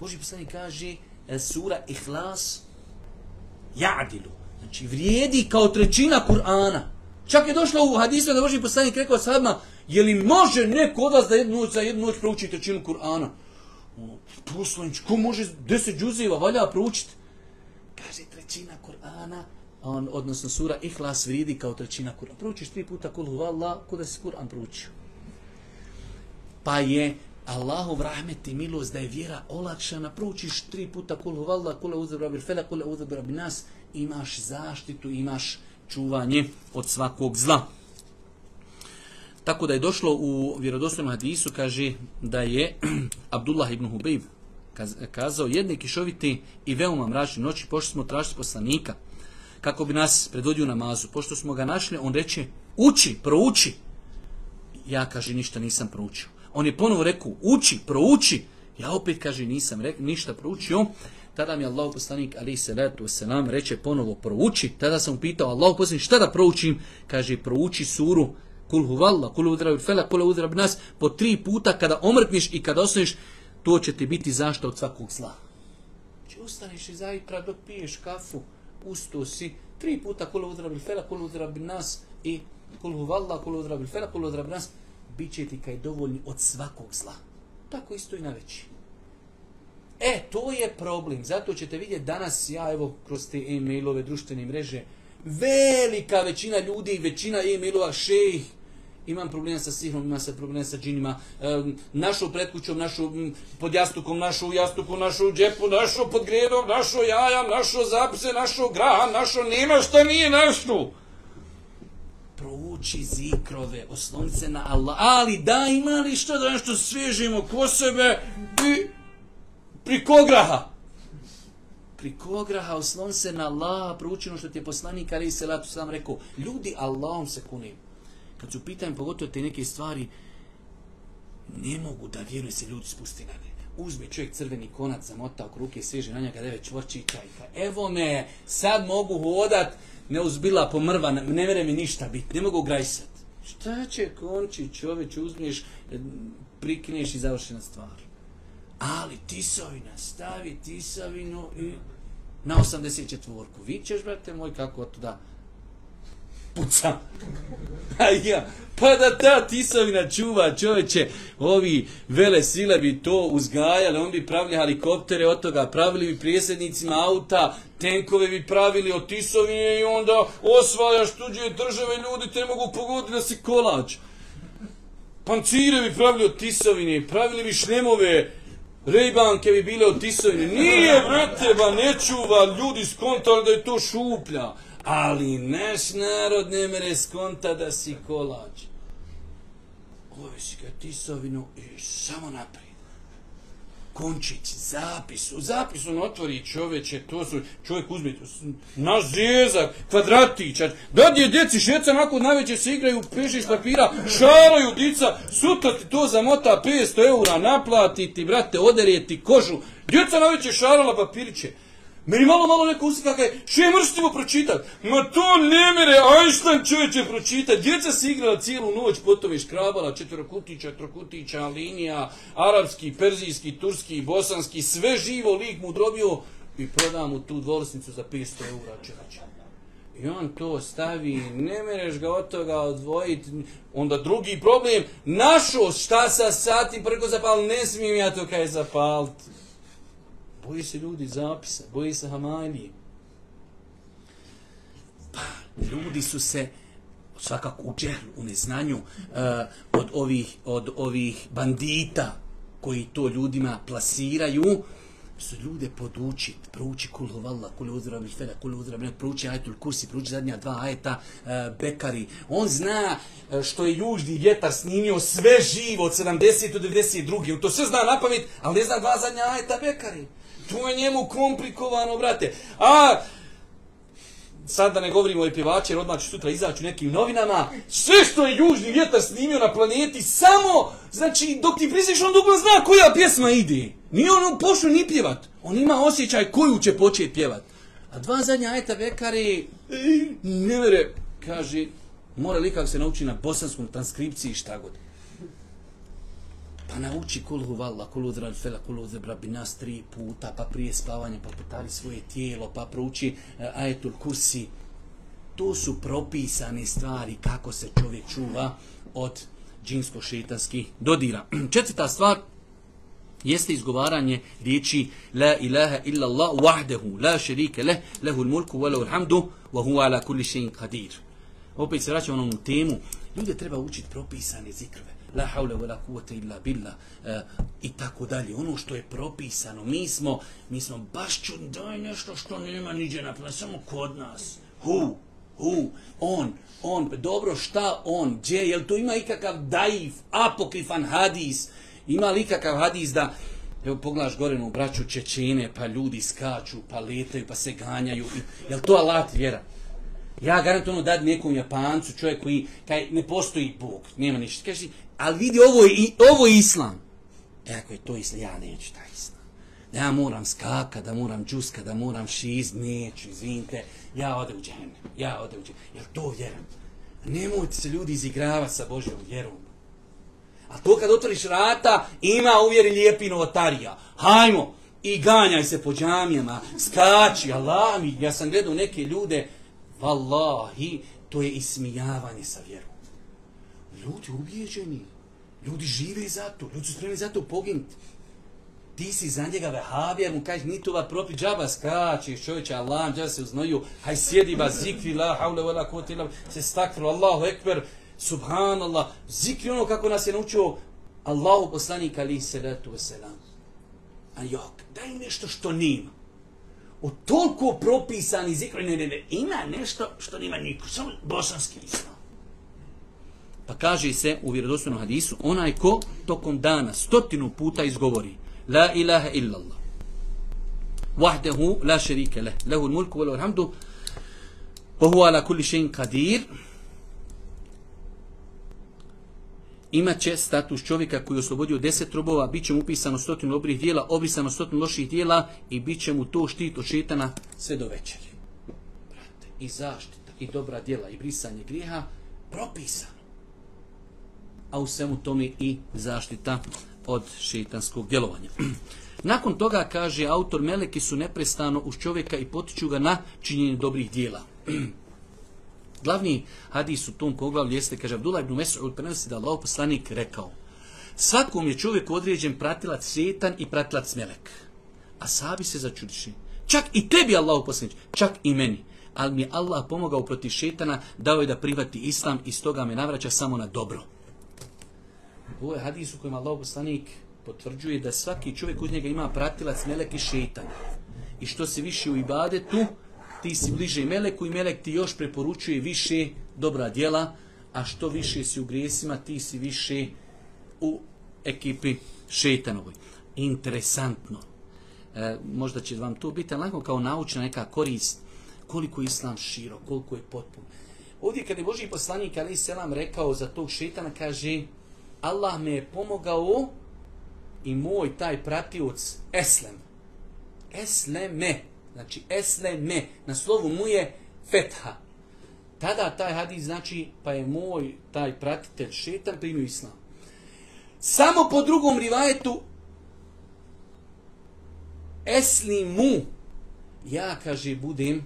Boži poslanik kaže e, sura Ihlas jadilu. Znači vrijedi kao trećina Kur'ana. Čak je došlo u hadisu da Boži poslanik rekao sadma, je li može neko od vas da jednu noć, za jednu noć prouči trećinu Kur'ana? Poslanić, ko može deset džuzeva valja proučiti? Kaže trećina Kur'ana on, odnosno sura Ihlas vridi kao trećina Kur'ana. Proučiš tri puta kul huvalla, kuda si Kur'an proučio. Pa je Allahov rahmet i milost da je vjera olakšana, proučiš tri puta kul huvallah, kule bil fela, kule nas, imaš zaštitu, imaš čuvanje od svakog zla. Tako da je došlo u vjerodostojnom hadisu, kaže da je Abdullah ibn Hubeyb kazao jedne kišoviti i veoma mračni noći pošli smo tražiti poslanika kako bi nas predvodio namazu. Pošto smo ga našli, on reče, uči, prouči. Ja, kaže, ništa nisam proučio. On je ponovo rekao, uči, prouči. Ja opet, kaže, nisam ništa proučio. Tada mi je Allah poslanik, ali se letu nam reče ponovo, prouči. Tada sam pitao, Allah poslanik, šta da proučim? Kaže, prouči suru, kul huvalla, kul udrabi fela, kul udrabi nas, po tri puta kada omrkniš i kada osnoviš, to će ti biti zašto od svakog zla. Znači, i dok piješ kafu, Usto si tri puta kolo udra bil fela, nas i kulu valla, kulu udra bil fela, udra nas. će ti kaj dovoljni od svakog zla. Tako isto i na veći. E, to je problem. Zato ćete vidjeti danas, ja evo kroz te e-mailove, društvene mreže, velika većina ljudi, većina e-mailova, šejih, imam problema sa sihrom, imam se problem sa džinima, našu pretkućom, našu pod jastukom, našu jastuku, našu džepu, našu pod gredom, našu jajam, našu zapise, našu graha, našu nima što nije našu. Prouči zikrove, oslonce na Allah, ali da ima li što da nešto svježimo ko sebe i prikograha prikograha, oslon se na Allah, prouči ono što ti je poslanik, ali i selatu sam rekao, ljudi Allahom se kunim kad su pitanju pogotovo te neke stvari, ne mogu da vjeruje se ljudi spusti na ne. Uzme čovjek crveni konac, zamota oko ruke, seže na njega devet čvorčića i ka, evo me, sad mogu hodat, ne uzbila pomrva, ne vere mi ništa bit, ne mogu grajsat. Šta će konči čovjek uzmiješ, prikneš i završena stvar. Ali tisovina, stavi tisovinu i na 84. Vi ćeš, brate moj, kako to da Aj, ja, pa da ta tisovina čuva čovječe, ovi vele sile bi to uzgajali, on bi pravili helikoptere od toga, pravili bi prijesednicima auta, tenkove bi pravili od tisovine i onda osvajaš tuđe države, ljudi te mogu pogoditi da si kolač. Pancire bi pravili od tisovine, pravili bi šlemove, rejbanke bi bile od tisovine. Nije, brate, ne čuva, ljudi skontali da je to šuplja. Ali naš narod ne mere skonta da si kolač. si ga tisovinu i samo naprijed. Končić, zapis. U zapisu on otvori čoveče, to su, čovjek uzme, naš zjezak, kvadratičar. Dadje djeci šeca, nakon najveće se igraju, peše papira, šaraju dica, sutra ti to zamota 500 eura, naplatiti, ti, brate, odereti kožu. Djeca najveće šarala papiriće. Meni malo, malo neko usika kaj, što je pročitat. Ma to ne mere, Einstein će pročitat. Djeca se igrala cijelu noć, potom je škrabala četvrokutića, trokutića, linija, arapski, perzijski, turski, bosanski, sve živo lik mu drobio i proda mu tu dvolesnicu za 500 eura čovječe. I on to stavi, ne mereš ga od toga odvojiti. Onda drugi problem, našo šta sa satim preko zapal, ne smijem ja to kaj zapaliti. Boji se ljudi zapisa, boji se Hamanije. Pa, ljudi su se svakako u u neznanju uh, od, ovih, od ovih bandita koji to ljudima plasiraju, su ljude podučit, prouči kul huvalla, kul uzdrav bih fela, kul uzra bih prouči ajetul kursi, prouči zadnja dva ajeta uh, bekari. On zna uh, što je južni vjetar snimio sve živo od 70 do 92. to sve zna na pamet, ali ne zna dva zadnja ajeta bekari. To je njemu komplikovano, brate. A, sad da ne govorimo o pjevače, jer odmah ću sutra izaći u nekim novinama, sve što je Južni vjetar snimio na planeti, samo, znači, dok ti prisješ, on dobro zna koja pjesma ide. Nije on pošao ni pjevat. On ima osjećaj koju će početi pjevat. A dva zadnja ajta vekari, ne vere, kaže, mora li kako se nauči na bosanskom transkripciji šta god. Pa nauči kulhu kul udral fela, kulu udral nas tri puta, pa prije spavanja, pa svoje tijelo, pa prouči e, ajetul kursi. To su propisane stvari kako se čovjek čuva od džinsko-šetanskih dodira. Četvrta stvar jeste izgovaranje riječi La ilaha illa Allah wahdehu, la šerike leh, lehul mulku, walahu hamdu, wa huwa ala kulli šein qadir. Opet se vraćamo na onu temu. Ljude treba učiti propisane zikrve la haule vela illa eh, i tako dalje. Ono što je propisano, mi smo, mi smo baš daj nešto što nema niđe napravljeno, samo kod nas. Hu, hu, on, on, pa dobro šta on, gdje, jel to ima ikakav daif, apokrifan hadis, ima li ikakav hadis da, Evo poglaš u braću Čečene, pa ljudi skaču, pa letaju, pa se ganjaju. Jel to alat vjera? Ja garantujem da ono dad nekom Japancu, čovjek koji, kaj ne postoji Bog, nema ništa ali vidi ovo je, islam. E ako je to islam, ja neću taj islam. ja moram skaka, da moram džuska, da moram šiz, neću, izvinite, ja ode u džene, ja ode u džene, jer to vjerujem. Nemojte se ljudi izigravati sa Božjom vjerom. A to kad otvoriš rata, ima uvjeri lijepi novotarija. Hajmo, i ganjaj se po džamijama, skači, alami. Ja sam gledao neke ljude, vallahi, to je ismijavanje sa vjerom ljudi ubijeđeni. Ljudi žive za to. Ljudi su spremni za poginuti. Ti si za njega vehabija, mu kažeš nitova propi džaba skačeš čovječe, Allah, džaba se uznoju, haj sjedi ba zikri, la haule vela la, se stakvilo, Allahu ekber, subhanallah, zikri ono kako nas je naučio Allahu poslanik alihi salatu wasalam. A jok, daj nešto što nima. O toliko propisani zikri, ne, ne, ne, ima nešto što nima niko, samo bosanski islam. Pa kaže se u vjerodostojnom hadisu, onaj ko tokom dana stotinu puta izgovori La ilaha illallah. Wahdehu la šerike leh. Lehu mulku velu alhamdu. Bohu ala kulli šein kadir. status čovjeka koji je oslobodio deset robova, bit će mu upisano stotinu dobrih dijela, obrisano stotinu loših dijela i bit će mu to štit od šetana sve do večeri. i zaštita, i dobra dijela, i brisanje grijeha, propisa a u svemu tome i zaštita od šetanskog djelovanja. Nakon toga, kaže autor, meleki su neprestano uz čovjeka i potiču ga na činjenje dobrih dijela. Glavni hadis u tom poglavlju jeste, kaže Abdullah ibn Mesud prenosi da Allah poslanik rekao Svakom je čovjek određen pratilac sjetan i pratilac melek. A sabi se začudiši. Čak i tebi Allah poslanik, čak i meni. Ali mi je Allah pomogao protiv šetana, dao je da prihvati islam i stoga me navraća samo na dobro. Ovo je hadis u kojem Allah poslanik potvrđuje da svaki čovjek od njega ima pratilac melek i šeitan. I što se više u ibadetu, ti si bliže meleku i melek ti još preporučuje više dobra djela, a što više si u grijesima, ti si više u ekipi šeitanovoj. Interesantno. E, možda će vam to biti onako kao naučna neka korist. Koliko je islam širo, koliko je potpuno. Ovdje kad je Boži poslanik Ali Selam rekao za tog šetana, kaže Allah me je pomogao i moj taj pratioc Eslem. Esleme. Znači Esleme. Na slovu mu je fetha. Tada taj hadis znači pa je moj taj pratitelj šetan primio islam. Samo po drugom rivajetu Eslimu ja kaže budem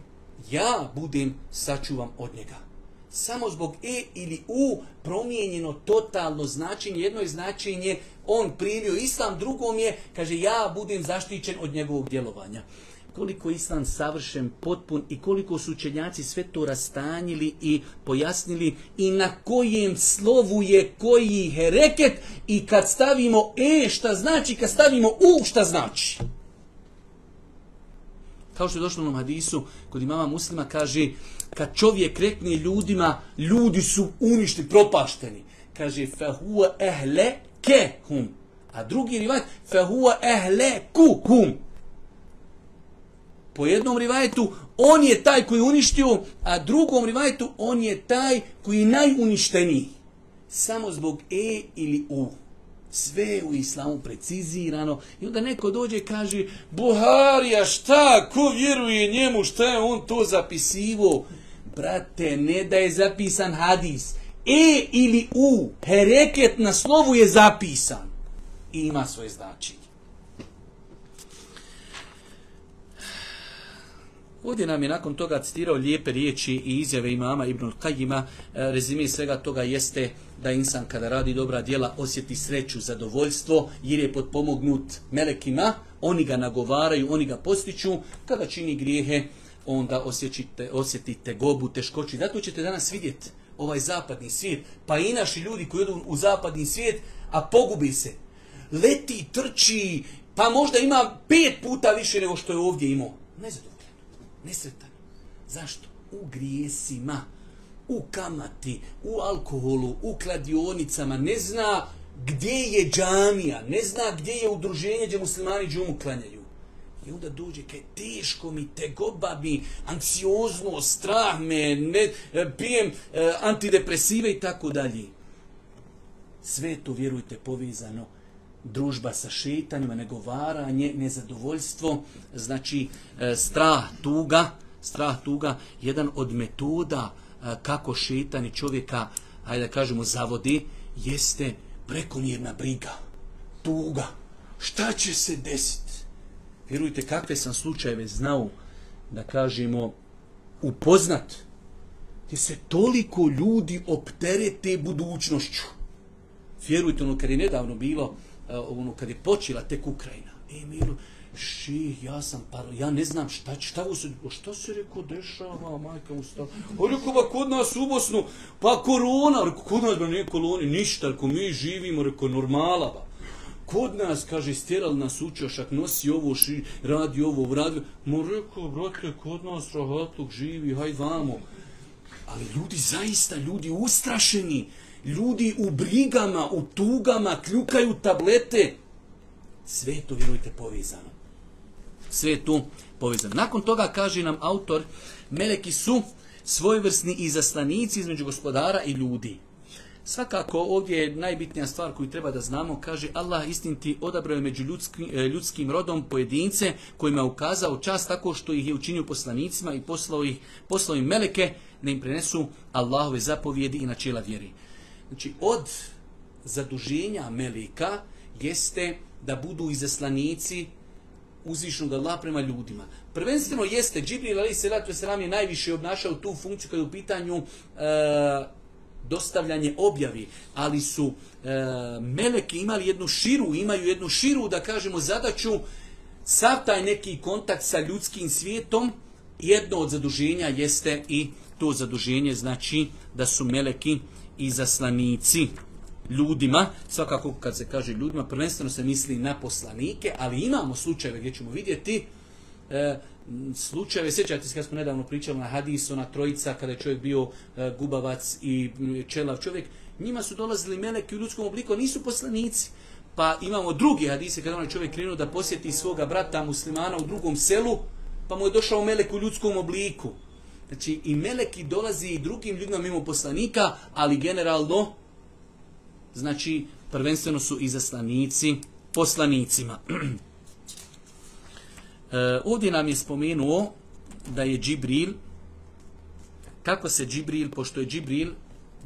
ja budem sačuvam od njega samo zbog e ili u promijenjeno totalno značenje. Jedno je značenje on primio islam, drugom je, kaže ja budem zaštićen od njegovog djelovanja. Koliko islam savršen, potpun i koliko su učenjaci sve to rastanjili i pojasnili i na kojem slovu je koji hereket i kad stavimo e šta znači, kad stavimo u šta znači. Kao što je došlo u hadisu, kod imama muslima kaže kad čovjek rekne ljudima, ljudi su uništi, propašteni. Kaže, fehua ehle ke hum. A drugi rivajet, fehua ehle ku hum. Po jednom rivajtu on je taj koji je uništio, a drugom rivajtu on je taj koji je najuništeniji. Samo zbog e ili u. Sve u islamu precizirano. I onda neko dođe i kaže, Buharija šta, ko vjeruje njemu, šta je on to zapisivo? Brate, ne da je zapisan hadis. E ili U, hereket na slovu je zapisan. I ima svoje znači. Ovdje nam je nakon toga citirao lijepe riječi i izjave imama Ibn Kajima. E, rezime svega toga jeste da insan kada radi dobra djela osjeti sreću, zadovoljstvo jer je potpomognut melekima. Oni ga nagovaraju, oni ga postiču. Kada čini grijehe, onda osjećite, osjetite gobu, teškoću. Zato ćete danas vidjeti ovaj zapadni svijet. Pa i naši ljudi koji idu u zapadni svijet, a pogubi se. Leti, trči, pa možda ima pet puta više nego što je ovdje imao. ne nesretan. Zašto? U grijesima, u kamati, u alkoholu, u kladionicama. Ne zna gdje je džamija, ne zna gdje je udruženje gdje muslimani džumu klanjaju. I onda dođe kaj teško mi, tegoba mi, anksiozno, strah me, e, pijem e, antidepresive i tako dalje. Sve to, vjerujte, povezano. Družba sa šetanjima, negovaranje, nezadovoljstvo, znači e, strah, tuga, strah, tuga, jedan od metoda kako šetani čovjeka, hajde da kažemo, zavodi, jeste prekomjerna briga, tuga. Šta će se desiti? Vjerujte kakve sam slučajeve znao da kažemo upoznat gdje se toliko ljudi opterete budućnošću. Vjerujte ono kad je nedavno bilo, e, ono kad je počela tek Ukrajina. E, miru ši, ja sam ja ne znam šta, šta, šta se reko dešava, majka mu O, rekao, kod nas u Bosnu, pa korona, rekao, kod nas ba ne koloni, ništa, rekao, mi živimo, reko, normala, Kod nas, kaže, stjeral nas učošak, nosi ovo, ši, radi ovo, radi Mo rekao, brate, kod nas rahatluk živi, haj vamo. Ali ljudi zaista, ljudi ustrašeni, ljudi u brigama, u tugama, kljukaju tablete. Sve to, vjerujte, povezano. Sve to povezano. Nakon toga kaže nam autor, meleki su svojevrsni izaslanici između gospodara i ljudi. Svakako ovdje je najbitnija stvar koju treba da znamo, kaže Allah istinti odabrao je među ljudskim, e, ljudskim rodom pojedince kojima je ukazao čast tako što ih je učinio poslanicima i poslao, ih, poslao im meleke da im prenesu Allahove zapovjedi i načela vjeri. Znači od zaduženja meleka jeste da budu izaslanici uzvišnog Allah prema ljudima. Prvenstveno jeste, Džibril Ali Selatu Selam je najviše obnašao tu funkciju kada je u pitanju e, dostavljanje objavi, ali su e, meleki imali jednu širu, imaju jednu širu, da kažemo, zadaću, sav taj neki kontakt sa ljudskim svijetom, jedno od zaduženja jeste i to zaduženje, znači da su meleki i zaslanici ljudima, svakako kad se kaže ljudima, prvenstveno se misli na poslanike, ali imamo slučajeve gdje ćemo vidjeti e, slučajeve, sjećate se kad smo nedavno pričali na hadisu, na trojica, kada je čovjek bio e, gubavac i čelav čovjek, njima su dolazili meleki u ljudskom obliku, nisu poslanici. Pa imamo drugi hadise kada onaj čovjek krenuo da posjeti svoga brata muslimana u drugom selu, pa mu je došao melek u ljudskom obliku. Znači i meleki dolazi i drugim ljudima mimo poslanika, ali generalno, znači prvenstveno su zaslanici poslanicima. Eh, ovdje nam je spomenuo da je Džibril, kako se Džibril, pošto je Džibril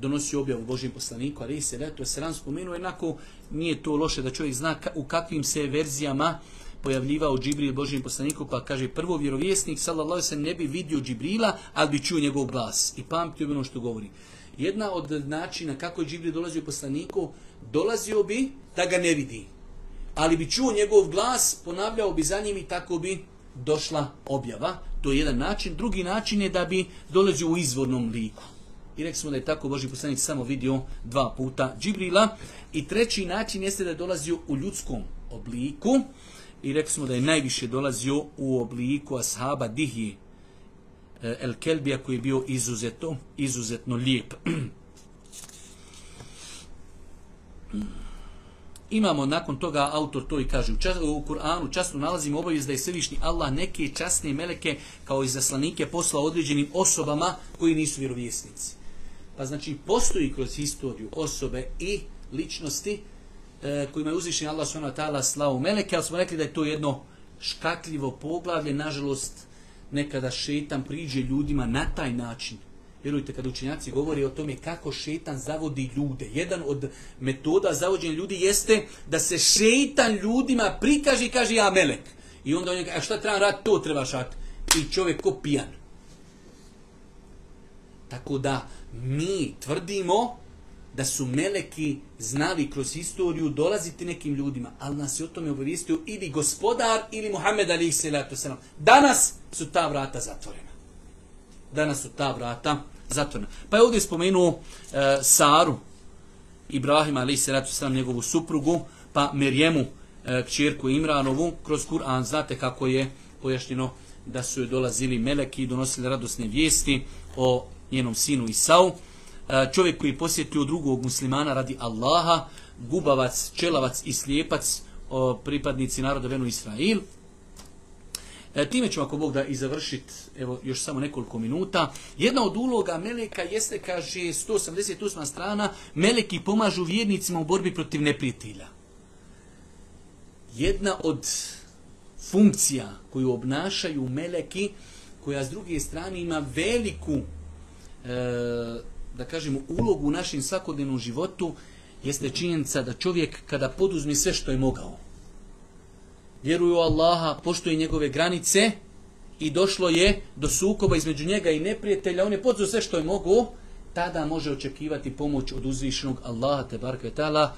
donosio objavu Božim poslaniku, ali se to se nam spomenuo, jednako nije to loše da čovjek zna u kakvim se verzijama pojavljivao Džibril Božijem poslaniku, pa kaže prvo vjerovjesnik, sallallahu se ne bi vidio Džibrila, ali bi čuo njegov glas i pamtio bi ono što govori. Jedna od načina kako je Džibril dolazio poslaniku, dolazio bi da ga ne vidi ali bi čuo njegov glas, ponavljao bi za njim i tako bi došla objava. To je jedan način. Drugi način je da bi dolazio u izvornom liku. I rekli smo da je tako Boži poslanik samo vidio dva puta Džibrila. I treći način jeste da je dolazio u ljudskom obliku. I rekli smo da je najviše dolazio u obliku ashaba Dihi eh, El Kelbija koji je bio izuzetno, izuzetno lijep. Imamo nakon toga, autor to i kaže, u, čas, u Kur'anu časno nalazimo obavijest da je Svevišnji Allah neke časne meleke kao i zaslanike poslao određenim osobama koji nisu vjerovjesnici. Pa znači postoji kroz historiju osobe i ličnosti e, kojima je uzvišen Allah ta'ala slavu meleke, ali smo rekli da je to jedno škakljivo poglavlje, nažalost nekada šetan priđe ljudima na taj način Vjerujte, kad učenjaci govori o tome kako šetan zavodi ljude, jedan od metoda zavođenja ljudi jeste da se šetan ljudima prikaže i kaže ja melek. I onda on je, a šta treba raditi, to treba šat. I čovjek ko pijan. Tako da mi tvrdimo da su meleki znali kroz historiju dolaziti nekim ljudima, ali nas je o tome obavijestio ili gospodar ili Muhammed Ali. Danas su ta vrata zatvorena. Danas su ta vrata zatvorena. Pa je ovdje spomenuo e, Saru, Ibrahima ali se ratu sam njegovu suprugu, pa Merjemu, e, kćerku Imranovu, kroz Kur'an. Znate kako je pojašnjeno da su joj dolazili meleki i donosili radosne vijesti o njenom sinu Isau. E, čovjek koji je posjetio drugog muslimana radi Allaha, gubavac, čelavac i slijepac, o, pripadnici naroda venu Israil, E, time ćemo ako Bog da i završit, evo, još samo nekoliko minuta. Jedna od uloga Meleka jeste, kaže 188. strana, Meleki pomažu vjernicima u borbi protiv neprijatelja. Jedna od funkcija koju obnašaju Meleki, koja s druge strane ima veliku, e, da kažemo, ulogu u našem svakodnevnom životu, jeste činjenica da čovjek kada poduzmi sve što je mogao, vjeruju Allaha, poštuju njegove granice i došlo je do sukoba između njega i neprijatelja, on je podzio sve što je mogu, tada može očekivati pomoć od uzvišenog Allaha te kvetala,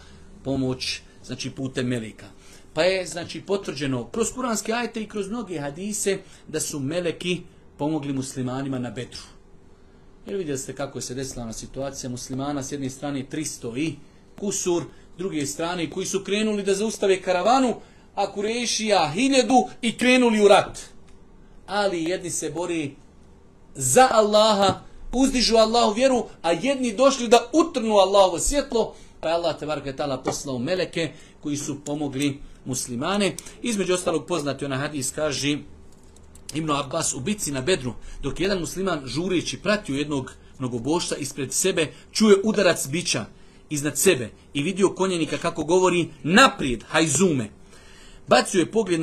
pomoć znači putem melika. Pa je znači potvrđeno kroz kuranske ajete i kroz mnoge hadise da su meleki pomogli muslimanima na Betru. Jer vidjeli ste kako je se desila ona situacija muslimana s jedne strane 300 i kusur, druge strane koji su krenuli da zaustave karavanu, a Kurešija hiljedu i krenuli u rat. Ali jedni se bori za Allaha, uzdižu Allahu vjeru, a jedni došli da utrnu Allahovo svjetlo, pa je Allah te tala poslao meleke koji su pomogli muslimane. Između ostalog poznati ona hadis kaže Ibn Abbas u bici na bedru, dok jedan musliman žurići pratio jednog mnogobošta ispred sebe, čuje udarac bića iznad sebe i vidio konjenika kako govori naprijed, hajzume. Bacio je pogled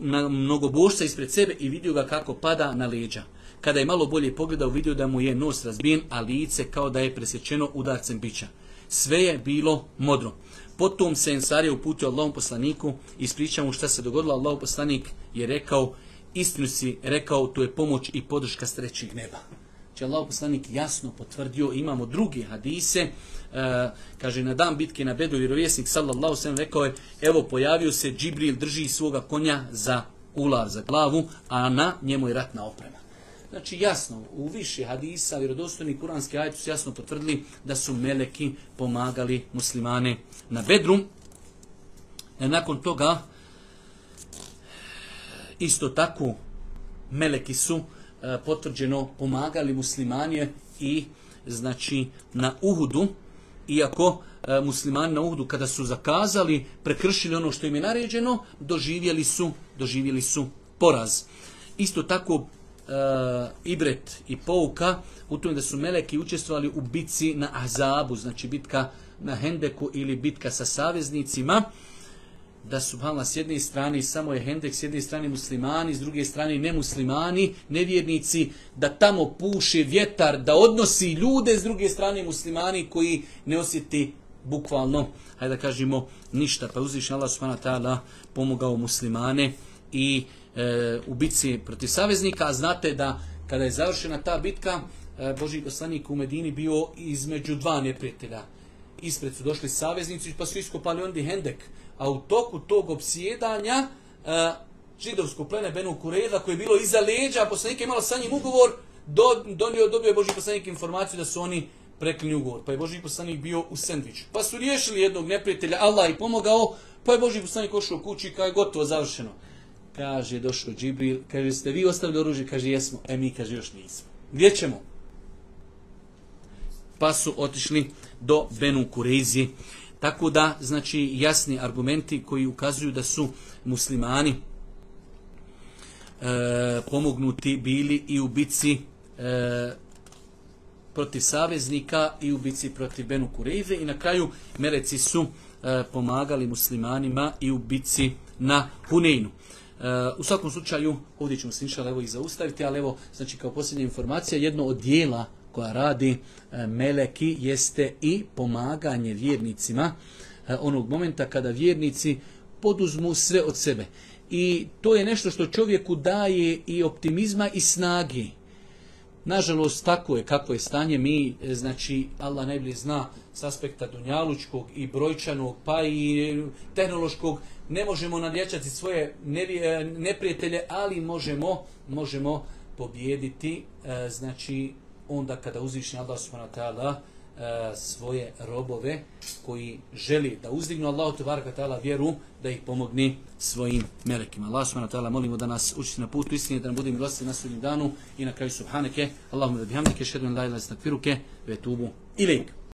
na mnogobošca ispred sebe i vidio ga kako pada na leđa. Kada je malo bolje pogledao, vidio da mu je nos razbijen, a lice kao da je presječeno udarcem bića. Sve je bilo modro. Potom se Ensar je uputio Allahom poslaniku i ispričao mu šta se dogodilo. Allahom poslanik je rekao, istinu si rekao, to je pomoć i podrška trećeg neba će Allah poslanik jasno potvrdio, imamo druge hadise, e, kaže na dan bitke na bedu vjerovjesnik sallallahu sallam rekao je, evo pojavio se Džibril drži svoga konja za ular, za glavu, a na njemu je ratna oprema. Znači jasno, u više hadisa, vjerodostojni kuranski ajit su jasno potvrdili da su meleki pomagali muslimane na bedru. E, nakon toga, isto tako, meleki su E, potvrđeno pomagali muslimanje i znači na Uhudu, iako e, muslimani na Uhudu kada su zakazali, prekršili ono što im je naređeno, doživjeli su, doživjeli su poraz. Isto tako e, Ibret i Pouka u tome da su meleki učestvovali u bitci na Azabu, znači bitka na Hendeku ili bitka sa saveznicima da su subhanla s jedne strane samo je Hendek, s jedne strane muslimani, s druge strane nemuslimani, nevjernici, da tamo puše vjetar, da odnosi ljude, s druge strane muslimani koji ne osjeti bukvalno, hajde da kažemo, ništa. Pa uzviš Allah subhanahu ta'ala pomogao muslimane i e, u bitci protiv saveznika, a znate da kada je završena ta bitka, e, Boži poslanik u Medini bio između dva neprijatelja ispred su došli saveznici pa su iskopali ondi Hendek. A u toku tog opsjedanja eh, židovsko plene Benu Kureda koje je bilo iza leđa, poslanik je imalo sa njim ugovor, do, donio, dobio je Boži poslanik informaciju da su oni prekli ugovor. Pa je Boži poslanik bio u sendvič. Pa su riješili jednog neprijatelja, Allah i pomogao, pa je Boži poslanik ošao kući i je gotovo završeno. Kaže, došao Džibril, kaže, ste vi ostavili oružje? Kaže, jesmo. E mi, kaže, još nismo. Gdje ćemo? Pa su otišli do Benu Kurezi. Tako da, znači, jasni argumenti koji ukazuju da su muslimani e, pomognuti bili i u bici e, protiv saveznika i u bici protiv Benu i na kraju Mereci su e, pomagali muslimanima i u bici na Huneinu. E, u svakom slučaju, ovdje ćemo se inšala evo i zaustaviti, ali evo, znači kao posljednja informacija, jedno od dijela koja radi e, meleki jeste i pomaganje vjernicima e, onog momenta kada vjernici poduzmu sve od sebe. I to je nešto što čovjeku daje i optimizma i snagi. Nažalost, tako je kako je stanje. Mi, e, znači, Allah najbolje zna s aspekta dunjalučkog i brojčanog, pa i tehnološkog, ne možemo nadjačati svoje neprijatelje, ali možemo, možemo pobijediti, znači, onda kada uzvišnji Allah subhanahu wa ta'ala e, svoje robove koji želi da uzdignu Allahu wa ta'ala vjeru da ih pomogni svojim melekima. Allah subhanahu wa ta'ala molimo da nas učiti na putu istine, da nam bude milosti na sudnjem danu i na kraju subhaneke, Allahumma da bihamdike, šedun la ilaha vetubu tubu ilik.